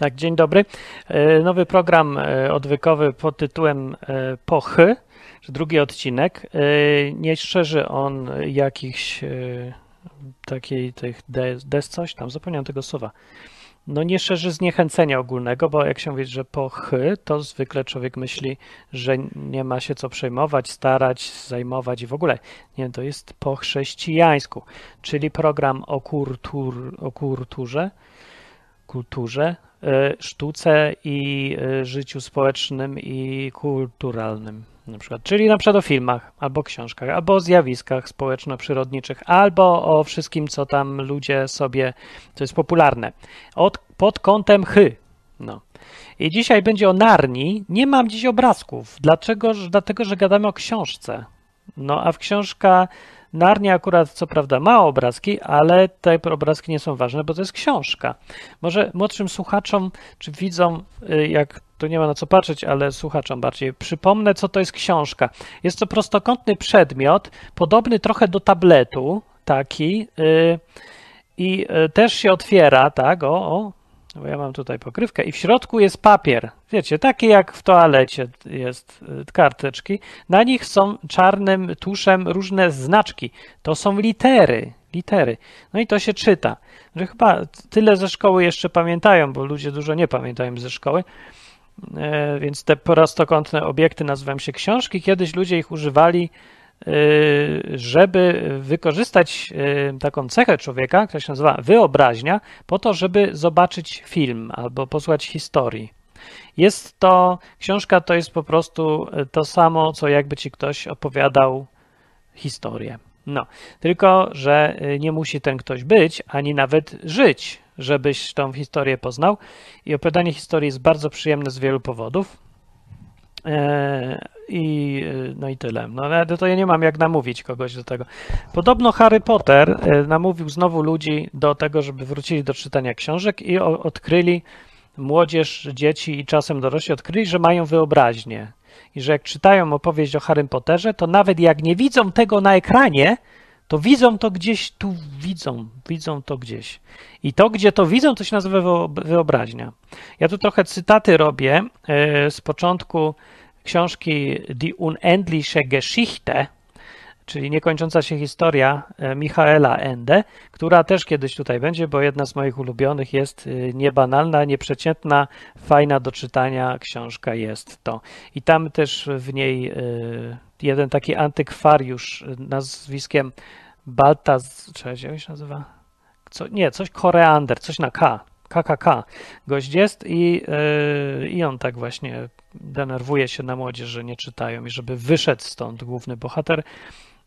Tak, dzień dobry. E, nowy program e, odwykowy pod tytułem e, Pochy, drugi odcinek. Nie szerzy on jakichś takiej tych des, des coś tam, zapomniałem tego słowa. No nie szerzy zniechęcenia ogólnego, bo jak się mówi, że pochy, to zwykle człowiek myśli, że nie ma się co przejmować, starać, zajmować i w ogóle. Nie, to jest po chrześcijańsku, czyli program o, kultur, o kulturze, kulturze, E, sztuce i e, życiu społecznym i kulturalnym. Na przykład, czyli na przykład o filmach, albo książkach, albo o zjawiskach społeczno-przyrodniczych, albo o wszystkim, co tam ludzie sobie, co jest popularne. Od, pod kątem chy. No. I dzisiaj będzie o Narni. Nie mam dziś obrazków. Dlaczego? Dlatego, że gadamy o książce. No, a w książka Narnia akurat co prawda ma obrazki, ale te obrazki nie są ważne, bo to jest książka. Może młodszym słuchaczom czy widzom, y, jak tu nie ma na co patrzeć, ale słuchaczom bardziej, przypomnę, co to jest książka. Jest to prostokątny przedmiot, podobny trochę do tabletu, taki, yy, i y, też się otwiera, tak, o, o, bo ja mam tutaj pokrywkę i w środku jest papier. Wiecie, taki jak w toalecie jest y, karteczki. Na nich są czarnym tuszem różne znaczki. To są litery, litery. No i to się czyta. Że chyba tyle ze szkoły jeszcze pamiętają, bo ludzie dużo nie pamiętają ze szkoły. E, więc te prostokątne obiekty nazywają się książki. Kiedyś ludzie ich używali żeby wykorzystać y, taką cechę człowieka, która się nazywa wyobraźnia, po to, żeby zobaczyć film albo posłuchać historii. Jest to, książka to jest po prostu to samo, co jakby ci ktoś opowiadał historię. No, tylko, że y, nie musi ten ktoś być, ani nawet żyć, żebyś tą historię poznał. I opowiadanie historii jest bardzo przyjemne z wielu powodów. I, no i tyle. No to ja nie mam jak namówić kogoś do tego. Podobno Harry Potter e, namówił znowu ludzi do tego, żeby wrócili do czytania książek i odkryli, młodzież, dzieci i czasem dorośli odkryli, że mają wyobraźnię. I że jak czytają opowieść o Harry Potterze, to nawet jak nie widzą tego na ekranie, to widzą to gdzieś tu, widzą, widzą to gdzieś. I to, gdzie to widzą, to się nazywa wyobraźnia. Ja tu trochę cytaty robię e, z początku książki Die Unendliche Geschichte, czyli niekończąca się historia e, Michaela Ende, która też kiedyś tutaj będzie, bo jedna z moich ulubionych jest e, niebanalna, nieprzeciętna, fajna do czytania książka jest to. I tam też w niej jeden taki antykwariusz nazwiskiem Baltaz, czy jak się nazywa? Co, nie, coś koreander, coś na K. KKK gość jest i, i on tak właśnie denerwuje się na młodzież, że nie czytają i żeby wyszedł stąd główny bohater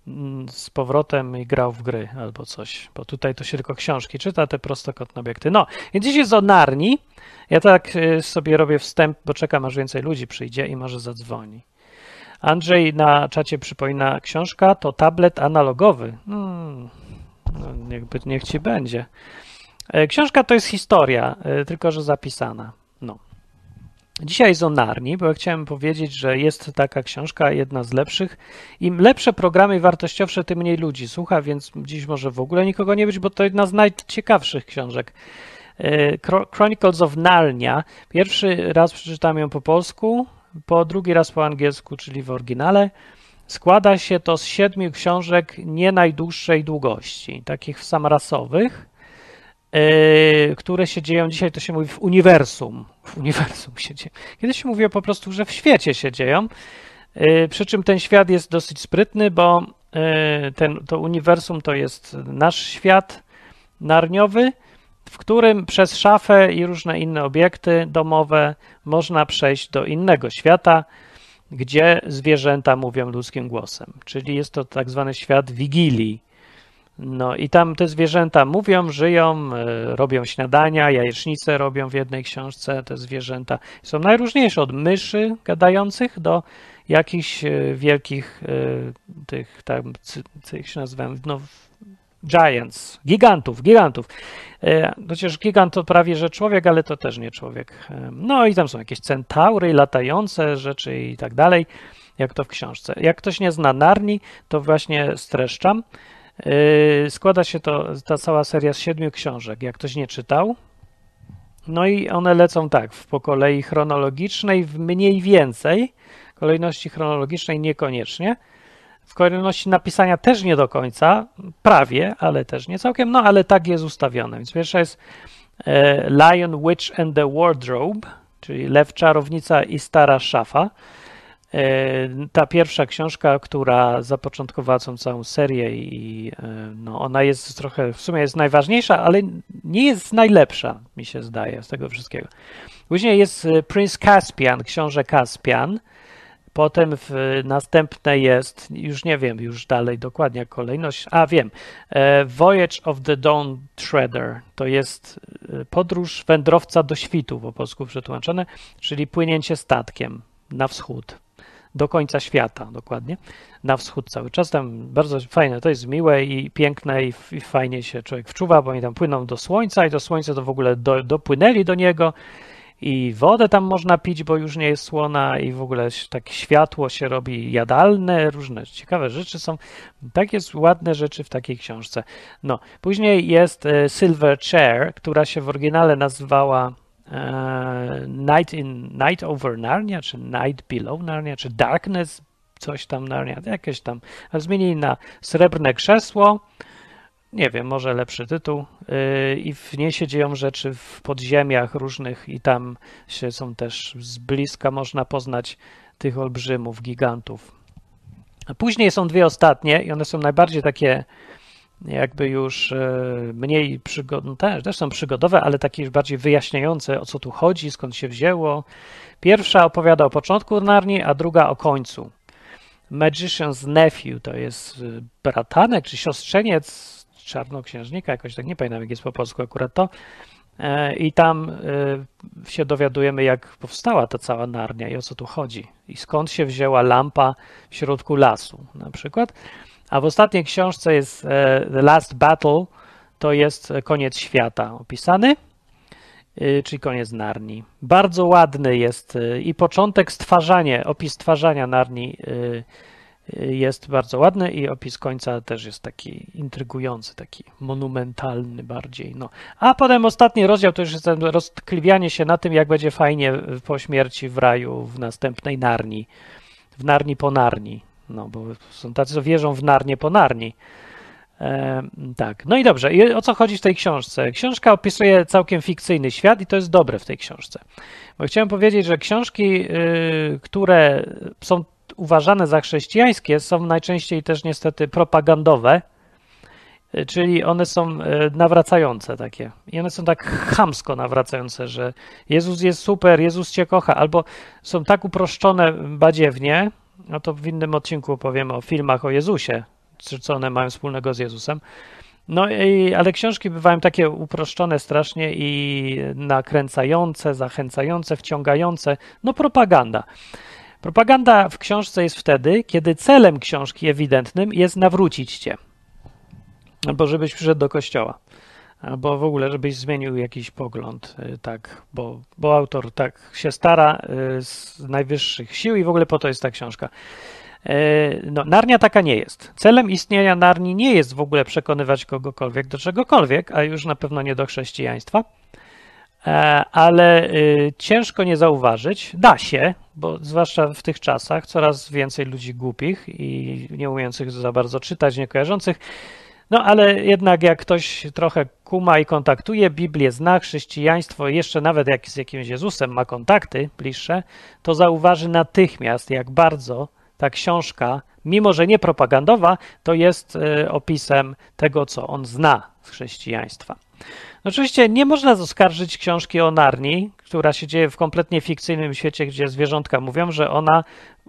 mm, z powrotem i grał w gry albo coś, bo tutaj to się tylko książki czyta, te prostokątne obiekty. No, więc dziś jest o Narni. Ja tak y, sobie robię wstęp, bo czekam aż więcej ludzi przyjdzie i może zadzwoni. Andrzej na czacie przypomina, książka to tablet analogowy. Hmm, no niech, niech ci będzie. E, książka to jest historia, e, tylko że zapisana. Dzisiaj jest o Narni, bo ja chciałem powiedzieć, że jest taka książka, jedna z lepszych. Im lepsze programy wartościowsze, tym mniej ludzi słucha, więc dziś może w ogóle nikogo nie być, bo to jedna z najciekawszych książek. E, Chronicles of Narnia. Pierwszy raz przeczytałem ją po polsku, po drugi raz po angielsku, czyli w oryginale. Składa się to z siedmiu książek nie najdłuższej długości, takich samrasowych, yy, które się dzieją, dzisiaj to się mówi w uniwersum. W uniwersum się dzieje. Kiedyś się mówiło po prostu, że w świecie się dzieją, yy, przy czym ten świat jest dosyć sprytny, bo yy, ten, to uniwersum to jest nasz świat narniowy, w którym przez szafę i różne inne obiekty domowe można przejść do innego świata, gdzie zwierzęta mówią ludzkim głosem. Czyli jest to tak zwany świat wigilii. No i tam te zwierzęta mówią, żyją, e, robią śniadania, jajecznice robią w jednej książce te zwierzęta. Są najróżniejsze, od myszy gadających do jakichś e, wielkich e, tych, tam, jak się nazywam, no, giants, gigantów, gigantów. Chociaż gigant to prawie że człowiek, ale to też nie człowiek. No i tam są jakieś centaury, latające rzeczy i tak dalej, jak to w książce. Jak ktoś nie zna Narni, to właśnie streszczam. E, składa się to, ta cała seria z siedmiu książek. Jak ktoś nie czytał, No i one lecą tak, w po kolei chronologicznej, w mniej więcej, kolejności chronologicznej niekoniecznie, w kolejności napisania też nie do końca, prawie, ale też nie całkiem, no ale tak jest ustawione. Więc pierwsza jest e, Lion, Witch and the Wardrobe, czyli Lew, Czarownica i Stara Szafa. E, ta pierwsza książka, która zapoczątkowała tą całą serię i e, no, ona jest trochę, w sumie jest najważniejsza, ale nie jest najlepsza, mi się zdaje, z tego wszystkiego. Później jest e, Prince Caspian, książę Caspian. Potem w następne jest, już nie wiem, już dalej dokładnie kolejność, a wiem, Voyage of the Dawn Treader, to jest podróż wędrowca do świtu po polsku przetłumaczone, czyli płynięcie statkiem na wschód do końca świata, dokładnie, na wschód cały czas. Tam bardzo fajne, to jest miłe i piękne i, i fajnie się człowiek wczuwa, bo oni tam płyną do słońca i to słońce to w ogóle do, dopłynęli do niego i wodę tam można pić, bo już nie jest słona i w ogóle tak światło się robi jadalne, różne ciekawe rzeczy są. Takie ładne rzeczy w takiej książce. No, później jest e, Silver Chair, która się w oryginale nazywała Night in Night Over Narnia, czy Night Below Narnia, czy Darkness, coś tam Narnia, jakieś tam. Zmienili na Srebrne Krzesło. Nie wiem, może lepszy tytuł. E, I w niej się dzieją rzeczy w podziemiach różnych, i tam się są też z bliska można poznać tych olbrzymów, gigantów. A później są dwie ostatnie, i one są najbardziej takie jakby już e, mniej przygodne, no też, też są przygodowe, ale takie już bardziej wyjaśniające, o co tu chodzi, skąd się wzięło. Pierwsza opowiada o początku Narni, a druga o końcu. Magician's Nephew to jest e, bratanek czy siostrzeniec czarnoksiężnika, jakoś tak nie pamiętam jak jest po polsku akurat to. E, I tam się dowiadujemy, jak powstała ta cała Narnia i o co tu chodzi. I skąd się wzięła lampa w środku lasu na przykład. A w ostatniej książce jest e, The Last Battle, to jest koniec świata opisany, e, czyli koniec Narni. Bardzo ładny jest e, i początek stwarzania, opis stwarzania Narni jest bardzo ładny i opis końca też jest taki intrygujący, taki monumentalny bardziej. No. A potem ostatni rozdział to już jest roztkliwianie się na tym, jak będzie fajnie po śmierci w raju w następnej Narni, w Narni po Narni. No, bo są tacy, co wierzą w narnie po narni. E, tak, no i dobrze. I o co chodzi w tej książce? Książka opisuje całkiem fikcyjny świat i to jest dobre w tej książce. Bo chciałem powiedzieć, że książki, y, które są uważane za chrześcijańskie, są najczęściej też niestety propagandowe, y, czyli one są y, nawracające takie. I one są tak chamsko nawracające, że Jezus jest super, Jezus cię kocha, albo są tak uproszczone badziewnie, no to w innym odcinku opowiemy o filmach o Jezusie, co one mają wspólnego z Jezusem. No i, ale książki bywają takie uproszczone strasznie i nakręcające, zachęcające, wciągające. No propaganda. Propaganda w książce jest wtedy, kiedy celem książki ewidentnym jest nawrócić cię. Albo żebyś przyszedł do kościoła. Albo w ogóle, żebyś zmienił jakiś pogląd, y, tak, bo, bo autor tak się stara y, z najwyższych sił i w ogóle po to jest ta książka. Y, no, Narnia taka nie jest. Celem istnienia Narni nie jest w ogóle przekonywać kogokolwiek do czegokolwiek, a już na pewno nie do chrześcijaństwa. E, ale ciężko nie zauważyć, da się, bo zwłaszcza w tych czasach coraz więcej ludzi głupich i nie umiejących za bardzo czytać, nie kojarzących, no ale jednak jak ktoś trochę kuma i kontaktuje Biblię, zna chrześcijaństwo, jeszcze nawet jak z jakimś Jezusem ma kontakty bliższe, to zauważy natychmiast, jak bardzo ta książka, mimo że nie propagandowa, to jest e, opisem tego, co on zna z chrześcijaństwa. Oczywiście nie można zaskarżyć książki o Narni, która się dzieje w kompletnie fikcyjnym świecie, gdzie zwierzątka mówią, że ona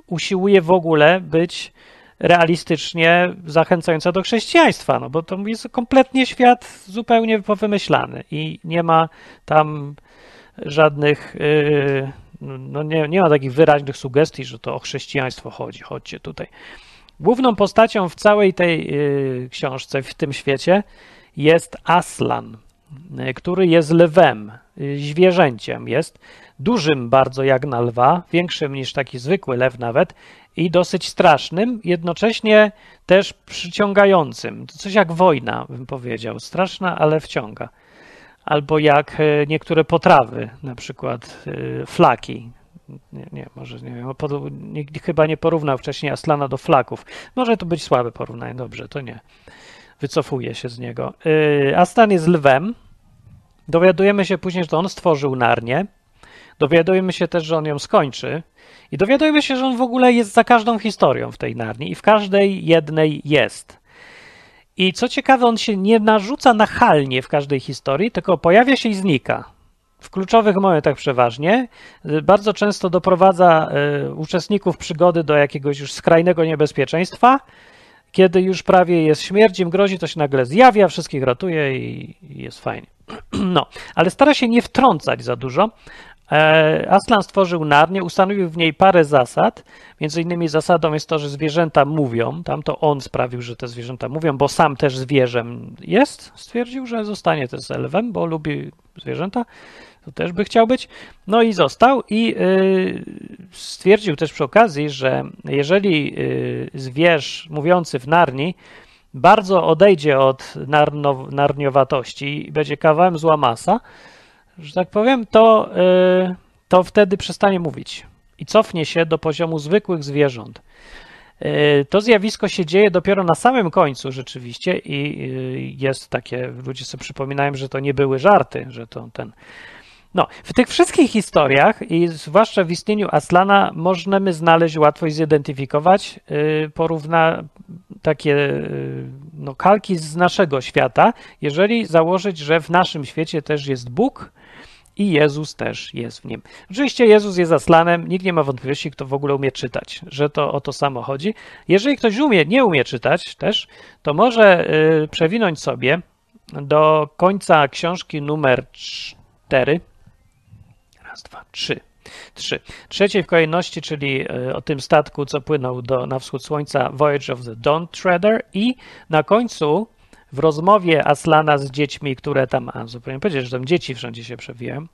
usiłuje w ogóle być realistycznie zachęcająca do chrześcijaństwa, no bo to jest kompletnie świat zupełnie powymyślany i nie ma tam żadnych, yy, no nie, nie ma takich wyraźnych sugestii, że to o chrześcijaństwo chodzi, chodźcie tutaj. Główną postacią w całej tej yy, książce, w tym świecie jest Aslan, yy, który jest lwem, zwierzęciem jest, dużym bardzo jak na lwa, większym niż taki zwykły lew nawet i dosyć strasznym, jednocześnie też przyciągającym. Coś jak wojna, bym powiedział. Straszna, ale wciąga. albo jak e, niektóre potrawy, na przykład e, flaki. Nie, nie może nie wiem, nikt chyba nie porównał wcześniej Aslana do flaków. Może to być słabe porównanie, dobrze, to nie. Wycofuję się z niego. E, Aslan jest lwem. Dowiadujemy się później, że on stworzył Narnię. Dowiadujemy się też, że on ją skończy. I dowiadujemy się, że on w ogóle jest za każdą historią w tej Narni i w każdej jednej jest. I co ciekawe, on się nie narzuca nachalnie w każdej historii, tylko pojawia się i znika. W kluczowych momentach przeważnie. Bardzo często doprowadza y, uczestników przygody do jakiegoś już skrajnego niebezpieczeństwa. Kiedy już prawie jest śmierć, im grozi, to się nagle zjawia, wszystkich ratuje i, jest fajnie. No, ale stara się nie wtrącać za dużo, E, Aslan stworzył Narnię, ustanowił w niej parę zasad. Między innymi zasadą jest to, że zwierzęta mówią. Tam to on sprawił, że te zwierzęta mówią, bo sam też zwierzem jest. Stwierdził, że zostanie też elwem, bo lubi zwierzęta. To też by chciał być. No i został i y, stwierdził też przy okazji, że jeżeli y, zwierz mówiący w Narni bardzo odejdzie od narniowatości i będzie kawałem zła masa, że tak powiem, to, yy, to wtedy przestanie mówić i cofnie się do poziomu zwykłych zwierząt. Yy, to zjawisko się dzieje dopiero na samym końcu rzeczywiście i yy, jest takie, ludzie sobie przypominają, że to nie były żarty, że to ten... No, w tych wszystkich historiach i zwłaszcza w istnieniu Aslana możemy znaleźć łatwo zidentyfikować yy, porówna takie no, kalki z naszego świata, jeżeli założyć, że w naszym świecie też jest Bóg, i Jezus też jest w nim. Oczywiście Jezus jest Aslanem, nikt nie ma wątpliwości, kto w ogóle umie czytać, że to o to samo chodzi. Jeżeli ktoś umie, nie umie czytać też, to może y, przewinąć sobie do końca książki numer 4. Raz, dwa, trzy. Trzy. Trzeciej w kolejności, czyli y, o tym statku, co płynął do, na wschód słońca, Voyage of the Dawn Treader i na końcu w rozmowie Aslana z dziećmi, które tam, a zupełnie powiedzieć, że tam dzieci wszędzie się przewijają.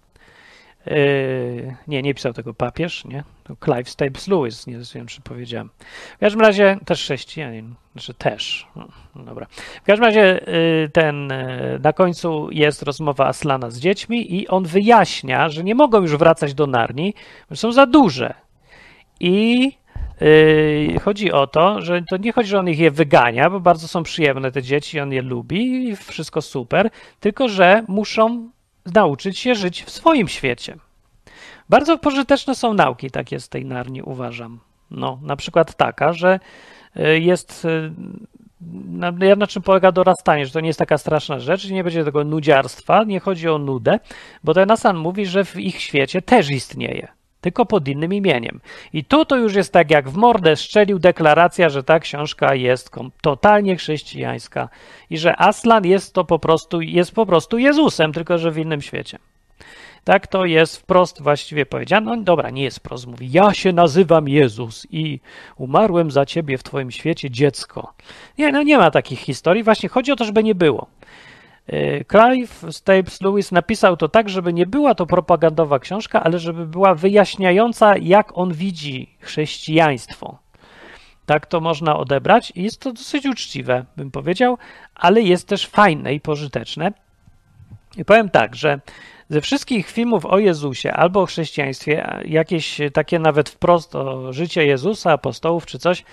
Yy, nie, nie pisał tego papież, nie? To Clive Staples Lewis, nie wiem, czy powiedziałem. W każdym razie też chrześcijanin, znaczy też. No, dobra. W każdym razie yy, ten, yy, na końcu jest rozmowa Aslana z dziećmi i on wyjaśnia, że nie mogą już wracać do Narni, bo są za duże. I chodzi o to, że to nie chodzi, że on ich je wygania, bo bardzo są przyjemne te dzieci, on je lubi i wszystko super, tylko że muszą nauczyć się żyć w swoim świecie. Bardzo pożyteczne są nauki takie z tej narni, uważam. No, na przykład taka, że yy, jest yy, na, czym polega dorastanie, że to nie jest taka straszna rzecz, że nie będzie tego nudziarstwa, nie chodzi o nudę, bo ten Asan mówi, że w ich świecie też istnieje tylko pod innym imieniem. I tu to już jest tak, jak w mordę strzelił deklaracja, że ta książka jest totalnie chrześcijańska i że Aslan jest to po prostu, jest po prostu Jezusem, tylko że w innym świecie. Tak to jest wprost właściwie powiedziane. No dobra, nie jest wprost. Mówi, ja się nazywam Jezus i umarłem za ciebie w twoim świecie dziecko. Nie, no nie ma takich historii. Właśnie chodzi o to, żeby nie było. E, Clive Staples Lewis napisał to tak, żeby nie była to propagandowa książka, ale żeby była wyjaśniająca, jak on widzi chrześcijaństwo. Tak to można odebrać i jest to dosyć uczciwe, bym powiedział, ale jest też fajne i pożyteczne. I powiem tak, że ze wszystkich filmów o Jezusie albo o chrześcijaństwie, jakieś takie nawet wprost o życie Jezusa, apostołów czy coś,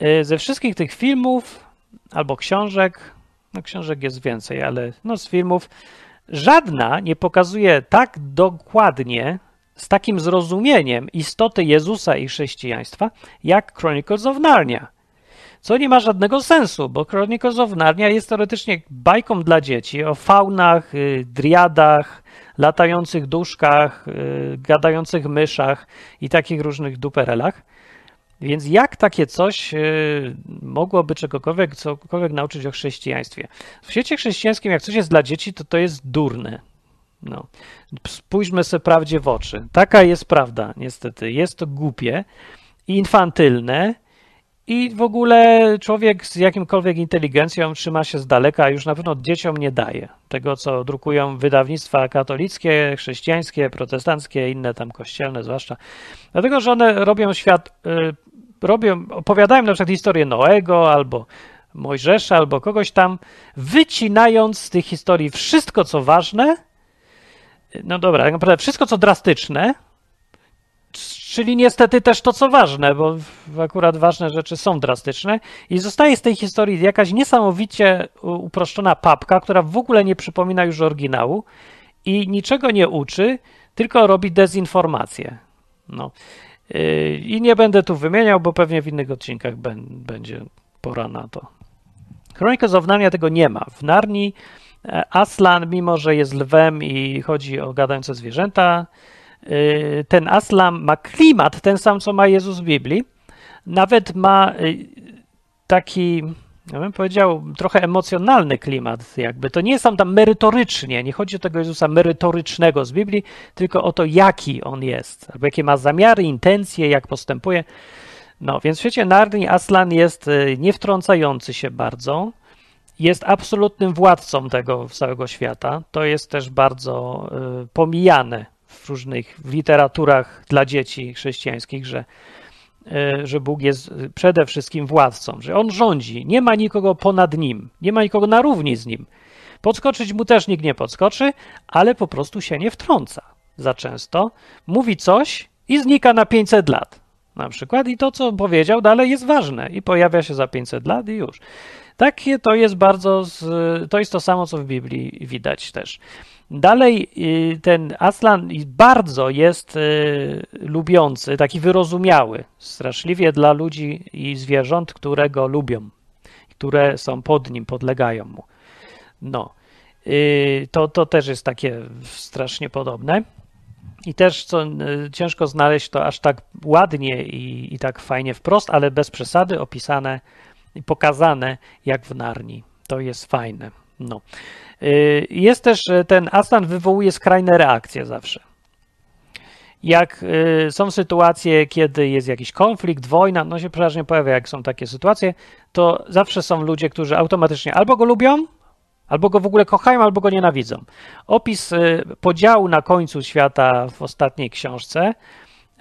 e, ze wszystkich tych filmów albo książek, no książek jest więcej, ale no z filmów żadna nie pokazuje tak dokładnie, z takim zrozumieniem istoty Jezusa i chrześcijaństwa, jak Chronicles of Narnia. Co nie ma żadnego sensu, bo Chronicles of Narnia jest teoretycznie bajką dla dzieci o faunach, y, driadach, latających duszkach, y, gadających myszach i takich różnych duperelach. Więc jak takie coś y, mogłoby czegokolwiek, cokolwiek nauczyć o chrześcijaństwie? W świecie chrześcijańskim, jak coś jest dla dzieci, to to jest durne. No. Spójrzmy sobie prawdzie w oczy. Taka jest prawda, niestety. Jest to głupie, infantylne i w ogóle człowiek z jakimkolwiek inteligencją trzyma się z daleka, a już na pewno dzieciom nie daje tego, co drukują wydawnictwa katolickie, chrześcijańskie, protestanckie, inne tam kościelne zwłaszcza. Dlatego, że one robią świat y, robią, opowiadają na przykład historię Noego albo Mojżesza albo kogoś tam, wycinając z tych historii wszystko, co ważne, no dobra, tak naprawdę wszystko, co drastyczne, czyli niestety też to, co ważne, bo akurat ważne rzeczy są drastyczne i zostaje z tej historii jakaś niesamowicie uproszczona papka, która w ogóle nie przypomina już oryginału i niczego nie uczy, tylko robi dezinformację. No. Yy, I nie będę tu wymieniał, bo pewnie w innych odcinkach będzie pora na to. Chronicles of Narnia tego nie ma. W Narni e, Aslan, mimo że jest lwem i chodzi o gadające zwierzęta, yy, ten Aslan ma klimat ten sam, co ma Jezus w Biblii. Nawet ma yy, taki ja bym powiedział, trochę emocjonalny klimat, jakby. To nie jest tam, tam merytorycznie, nie chodzi o tego Jezusa merytorycznego z Biblii, tylko o to, jaki on jest, albo jakie ma zamiary, intencje, jak postępuje. No, więc w świecie Narni Aslan jest y, niewtrącający się bardzo, jest absolutnym władcą tego całego świata. To jest też bardzo y, pomijane w różnych literaturach dla dzieci chrześcijańskich, że że Bóg jest przede wszystkim władcą, że On rządzi, nie ma nikogo ponad Nim, nie ma nikogo na równi z Nim. Podskoczyć mu też nikt nie podskoczy, ale po prostu się nie wtrąca za często. Mówi coś i znika na 500 lat na przykład i to, co powiedział dalej jest ważne i pojawia się za 500 lat i już. Takie to jest bardzo, to jest to samo, co w Biblii widać też. Dalej y, ten Aslan bardzo jest y, lubiący, taki wyrozumiały, straszliwie dla ludzi i zwierząt, które go lubią, które są pod nim, podlegają mu. No, y, to, to też jest takie strasznie podobne. I też co, ciężko znaleźć to aż tak ładnie i, i tak fajnie wprost, ale bez przesady opisane i pokazane jak w Narni. To jest fajne. No. Y, jest też ten Aslan wywołuje skrajne reakcje zawsze. Jak y, są sytuacje, kiedy jest jakiś konflikt, wojna, no się przeważnie pojawia, jak są takie sytuacje, to zawsze są ludzie, którzy automatycznie albo go lubią, albo go w ogóle kochają, albo go nienawidzą. Opis y, podziału na końcu świata w ostatniej książce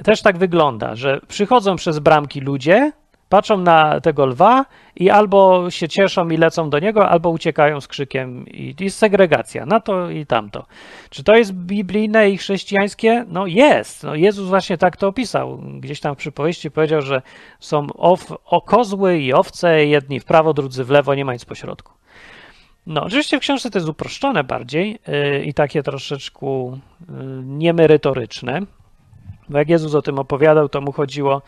też tak wygląda, że przychodzą przez bramki ludzie, patrzą na tego lwa i albo się cieszą i lecą do niego, albo uciekają z krzykiem i jest segregacja na to i tamto. Czy to jest biblijne i chrześcijańskie? No jest. No Jezus właśnie tak to opisał. Gdzieś tam w przypowieści powiedział, że są ow, o i owce, jedni w prawo, drudzy w lewo, nie ma nic pośrodku. No, oczywiście w książce to jest uproszczone bardziej yy, i takie troszeczkę yy, niemerytoryczne, bo jak Jezus o tym opowiadał, to mu chodziło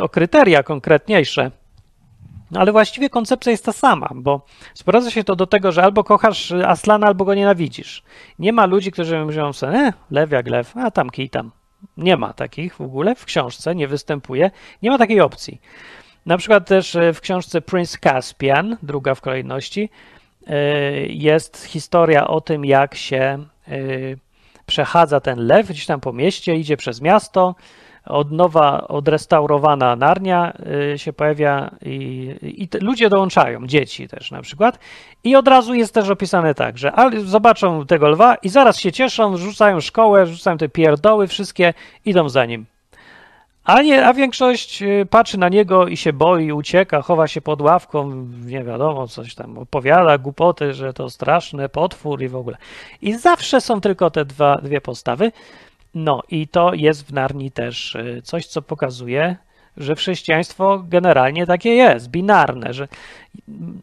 o kryteria konkretniejsze. No ale właściwie koncepcja jest ta sama, bo sprowadza się to do tego, że albo kochasz Aslana, albo go nienawidzisz. Nie ma ludzi, którzy mówią sobie, e, lew jak lew, a tam kij tam. Nie ma takich w ogóle, w książce nie występuje, nie ma takiej opcji. Na przykład też e, w książce Prince Caspian, druga w kolejności, e, jest historia o tym, jak się przechadza ten lew gdzieś tam po mieście, idzie przez miasto, od nowa, odrestaurowana Narnia y, się pojawia i, i ludzie dołączają, dzieci też na przykład. I od razu jest też opisane tak, że zobaczą tego lwa i zaraz się cieszą, rzucają szkołę, rzucają te pierdoły, wszystkie idą za nim. A, nie, a większość y, patrzy na niego i się boi, ucieka, chowa się pod ławką, nie wiadomo, coś tam opowiada, głupoty, że to straszny potwór i w ogóle. I zawsze są tylko te dwa, dwie postawy. No i to jest w Narni też y, coś, co pokazuje, że chrześcijaństwo generalnie takie jest, binarne, że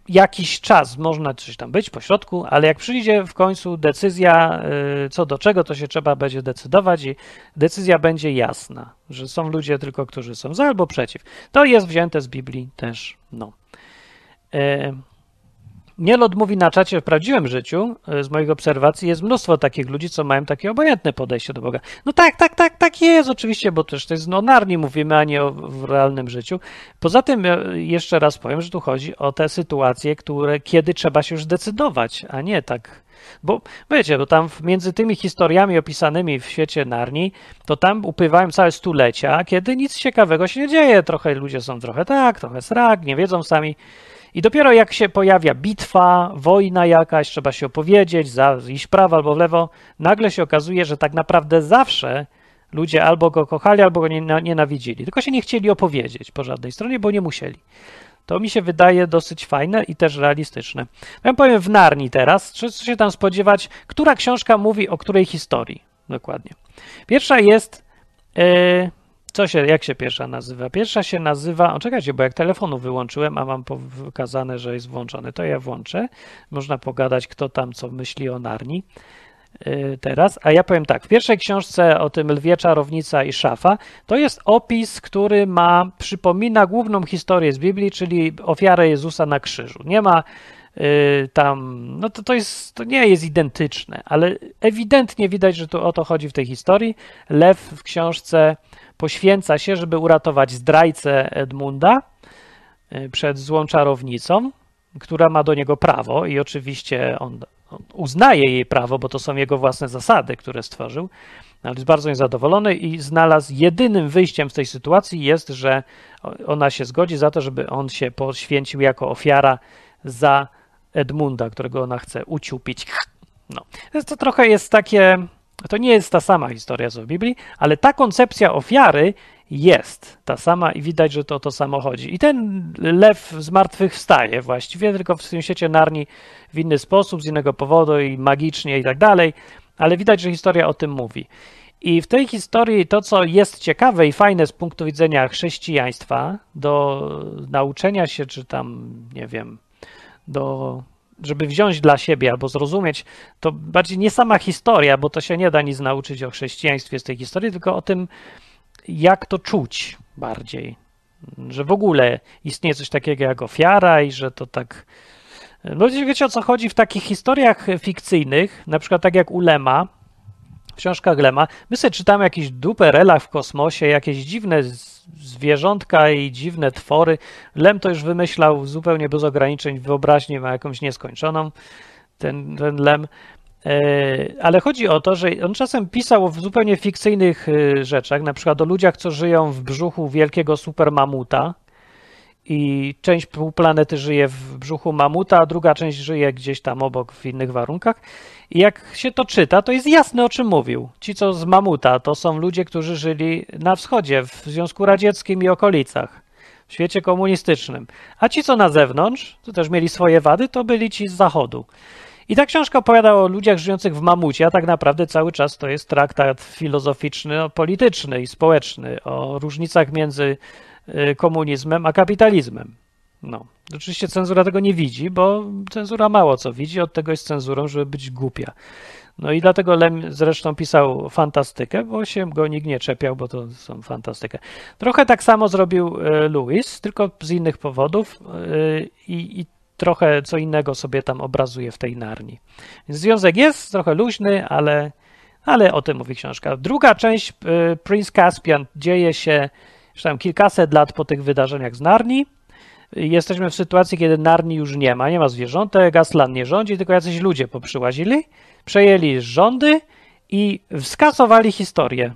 jakiś czas można coś tam być po środku, ale jak przyjdzie w końcu decyzja y, co do czego, to się trzeba będzie decydować i decyzja będzie jasna, że są ludzie tylko, którzy są za albo przeciw. To jest wzięte z Biblii też, no. Nielot mówi na czacie w prawdziwym życiu, e, z moich obserwacji, jest mnóstwo takich ludzi, co mają takie obojętne podejście do Boga. No tak, tak, tak, tak jest oczywiście, bo też to jest no, narni mówimy, a nie o, w realnym życiu. Poza tym e, jeszcze raz powiem, że tu chodzi o te sytuacje, które kiedy trzeba się już decydować, a nie tak bo wiecie, bo tam między tymi historiami opisanymi w świecie Narni, to tam upływają całe stulecia, kiedy nic ciekawego się nie dzieje. Trochę ludzie są trochę tak, trochę srak, nie wiedzą sami. I dopiero jak się pojawia bitwa, wojna jakaś, trzeba się opowiedzieć, za, iść prawo albo w lewo, nagle się okazuje, że tak naprawdę zawsze ludzie albo go kochali, albo go nienawidzili. Tylko się nie chcieli opowiedzieć po żadnej stronie, bo nie musieli. to mi się wydaje dosyć fajne i też realistyczne. Ja powiem w Narni teraz, co się tam spodziewać, która książka mówi o której historii dokładnie. Pierwsza jest, yy, co się, jak się pierwsza nazywa? Pierwsza się nazywa, o czekajcie, bo jak telefonu wyłączyłem, a mam pokazane, że jest włączony, to ja włączę. Można pogadać, kto tam co myśli o Narni. Y, teraz, a ja powiem tak, w pierwszej książce o tym lwie, czarownica i szafa, to jest opis, który ma, przypomina główną historię z Biblii, czyli ofiarę Jezusa na krzyżu. Nie ma tam, no to, to jest, to nie jest identyczne, ale ewidentnie widać, że tu o to chodzi w tej historii. Lew w książce poświęca się, żeby uratować zdrajcę Edmunda y, przed złą czarownicą, która ma do niego prawo i oczywiście on uznaje jej prawo, bo to są jego własne zasady, które stworzył, ale jest bardzo niezadowolony i znalazł jedynym wyjściem z tej sytuacji jest, że ona się zgodzi za to, żeby on się poświęcił jako ofiara za Edmunda, którego ona chce uciupić. No. To trochę jest takie, to nie jest ta sama historia co w Biblii, ale ta koncepcja ofiary jest ta sama i widać, że to o to samo chodzi. I ten lew z martwych wstaje właściwie, tylko w tym świecie Narni w inny sposób, z innego powodu i magicznie i tak dalej, ale widać, że historia o tym mówi. I w tej historii to, co jest ciekawe i fajne z punktu widzenia chrześcijaństwa, do nauczenia się, czy tam, nie wiem, do, żeby wziąć dla siebie albo zrozumieć, to bardziej nie sama historia, bo to się nie da nic nauczyć o chrześcijaństwie z tej historii, tylko o tym, jak to czuć bardziej. Że w ogóle istnieje coś takiego jak ofiara i że to tak. No wiecie o co chodzi w takich historiach fikcyjnych, na przykład tak jak u Lema, w książkach Lema, my sobie czytamy jakieś duperelach w kosmosie, jakieś dziwne zwierzątka i dziwne twory. Lem to już wymyślał zupełnie bez ograniczeń, wyobraźnię ma jakąś nieskończoną, ten, ten Lem. E, ale chodzi o to, że on czasem pisał w zupełnie fikcyjnych e, rzeczach, na przykład o ludziach, co żyją w brzuchu wielkiego supermamuta i część półplanety żyje w brzuchu mamuta, a druga część żyje gdzieś tam obok w innych warunkach. I jak się to czyta, to jest jasne o czym mówił. Ci, co z mamuta, to są ludzie, którzy żyli na wschodzie, w Związku Radzieckim i okolicach, w świecie komunistycznym. A ci, co na zewnątrz, to też mieli swoje wady, to byli ci z zachodu. I ta książka opowiada o ludziach żyjących w mamucie, a tak naprawdę cały czas to jest traktat filozoficzny, polityczny i społeczny o różnicach między y, komunizmem a kapitalizmem. No, oczywiście cenzura tego nie widzi, bo cenzura mało co widzi, od tego jest cenzurą, żeby być głupia. No i dlatego Lem zresztą pisał fantastykę, bo się go nikt nie czepiał, bo to są fantastykę. Trochę tak samo zrobił y, Lewis, tylko z innych powodów y, i, i trochę co innego sobie tam obrazuje w tej narni. Więc związek jest trochę luźny, ale, ale o tym mówi książka. Druga część, y, Prince Caspian, dzieje się już tam kilkaset lat po tych wydarzeniach z Narni. Jesteśmy w sytuacji, kiedy Narni już nie ma, nie ma zwierzątek, Aslan nie rządzi, tylko jacyś ludzie poprzyłazili, przejęli rządy i skasowali historię.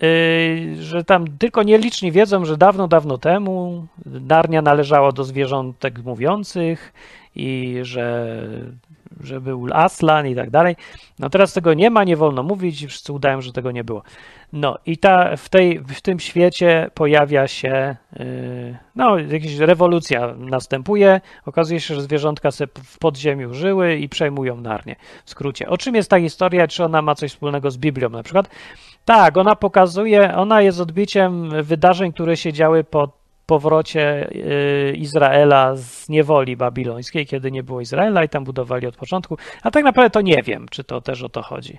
Yy, że tam tylko nieliczni wiedzą, że dawno, dawno temu Narnia należała do zwierzątek mówiących i że, że był Aslan i tak dalej. No teraz tego nie ma, nie wolno mówić, wszyscy udają, że tego nie było. No i ta, w, tej, w tym świecie pojawia się, yy, no jakaś rewolucja następuje, okazuje się, że zwierzątka sobie w podziemiu żyły i przejmują Narnię. W skrócie, o czym jest ta historia, czy ona ma coś wspólnego z Biblią na przykład? Tak, ona pokazuje, ona jest odbiciem wydarzeń, które się działy po powrocie y, Izraela z niewoli babilońskiej, kiedy nie było Izraela i tam budowali od początku. A tak naprawdę to nie wiem, czy to też o to chodzi.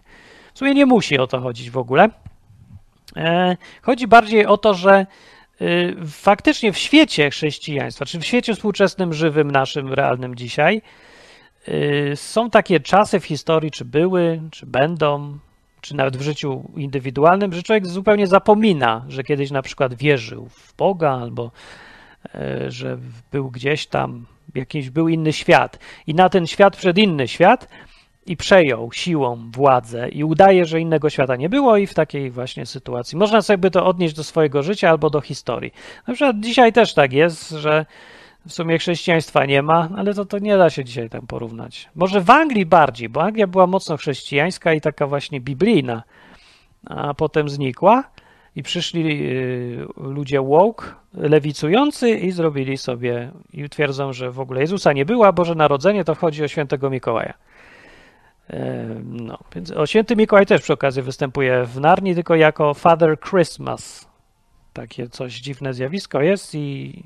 W sumie nie musi o to chodzić w ogóle. E, chodzi bardziej o to, że y, faktycznie w świecie chrześcijaństwa, czy w świecie współczesnym, żywym, naszym, realnym dzisiaj, y, są takie czasy w historii, czy były, czy będą, czy nawet w życiu indywidualnym, że człowiek zupełnie zapomina, że kiedyś na przykład wierzył w Boga albo e, że był gdzieś tam, jakiś był inny świat i na ten świat przed inny świat i przejął siłą władzę i udaje, że innego świata nie było i w takiej właśnie sytuacji. Można sobie to odnieść do swojego życia albo do historii. Na przykład dzisiaj też tak jest, że w sumie chrześcijaństwa nie ma, ale to, to nie da się dzisiaj tam porównać. Może w Anglii bardziej, bo Anglia była mocno chrześcijańska i taka właśnie biblijna, a potem znikła. i przyszli y, ludzie woke, lewicujący i zrobili sobie i twierdzą, że w ogóle Jezusa nie było, a Boże Narodzenie to chodzi o świętego Mikołaja. E, no, więc o święty Mikołaj też przy okazji występuje w Narni, tylko jako Father Christmas. Takie coś dziwne zjawisko jest i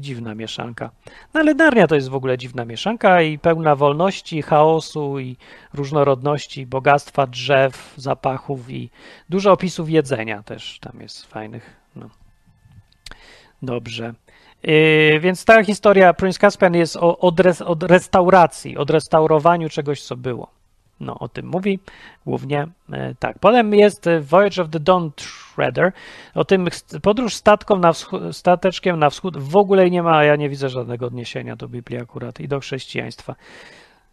dziwna mieszanka. No ale Narnia to jest w ogóle dziwna mieszanka i pełna wolności, chaosu i różnorodności, bogactwa drzew, zapachów i dużo opisów jedzenia też tam jest fajnych. No. Dobrze. Yy, więc ta historia Prince Caspian jest o, od, od restauracji, od restaurowaniu czegoś, co było. No, o tym mówi głównie e, tak. Potem jest e, Voyage of the Dawn Treader. O tym podróż statką na stateczkiem na wschód w ogóle nie ma, ja nie widzę żadnego odniesienia do Biblii akurat i do chrześcijaństwa.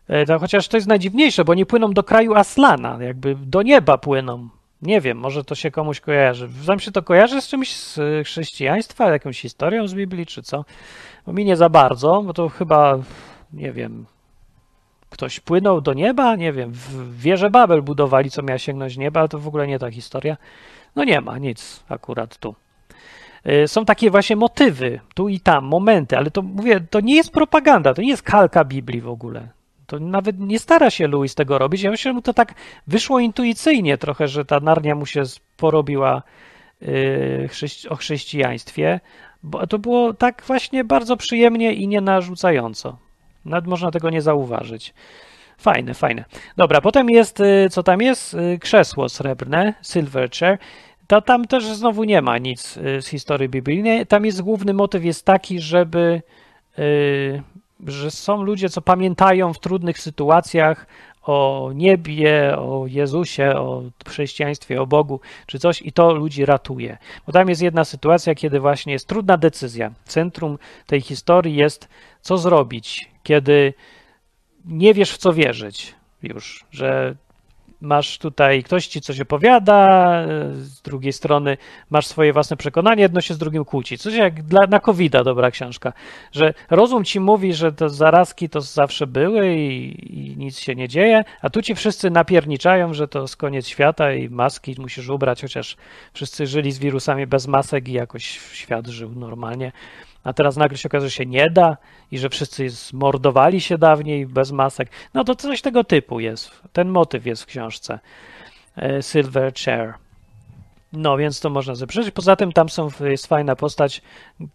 E, to, chociaż to jest najdziwniejsze, bo nie płyną do kraju Aslana, jakby do nieba płyną. Nie wiem, może to się komuś kojarzy. Wam się to kojarzy z czymś z chrześcijaństwa, jakąś historią z Biblii, czy co? Bo mi nie za bardzo, bo to chyba, nie wiem, ktoś płynął do nieba, nie wiem, w wieżę Babel budowali, co miała sięgnąć nieba, to w ogóle nie ta historia. No nie ma nic akurat tu. Y, są takie właśnie motywy, tu i tam, momenty, ale to mówię, to nie jest propaganda, to nie jest kalka Biblii w ogóle. To nawet nie stara się Louis tego robić. Ja myślę, że mu to tak wyszło intuicyjnie trochę, że ta Narnia mu się porobiła yy, o chrześcijaństwie, bo to było tak właśnie bardzo przyjemnie i nie narzucająco. Nawet można tego nie zauważyć. Fajne, fajne. Dobra, potem jest, y, co tam jest? Y, krzesło srebrne, silver chair. To tam też znowu nie ma nic y, z historii biblijnej. Tam jest główny motyw jest taki, żeby że są ludzie, co pamiętają w trudnych sytuacjach o niebie, o Jezusie, o chrześcijaństwie, o Bogu, czy coś i to ludzi ratuje. Bo tam jest jedna sytuacja, kiedy właśnie jest trudna decyzja. Centrum tej historii jest, co zrobić, kiedy nie wiesz, w co wierzyć już, że masz tutaj, ktoś ci coś opowiada, z drugiej strony masz swoje własne przekonanie, jedno się z drugim kłóci. Coś jak dla, na covid dobra książka, że rozum ci mówi, że te zarazki to zawsze były i, i, nic się nie dzieje, a tu ci wszyscy napierniczają, że to jest koniec świata i maski musisz ubrać, chociaż wszyscy żyli z wirusami bez masek i jakoś świat żył normalnie a teraz nagle się okazuje, że się nie da i że wszyscy zmordowali się dawniej bez masek. No to coś tego typu jest. Ten motyw jest w książce e, Silver Chair. No, więc to można sobie Poza tym tam są, jest fajna postać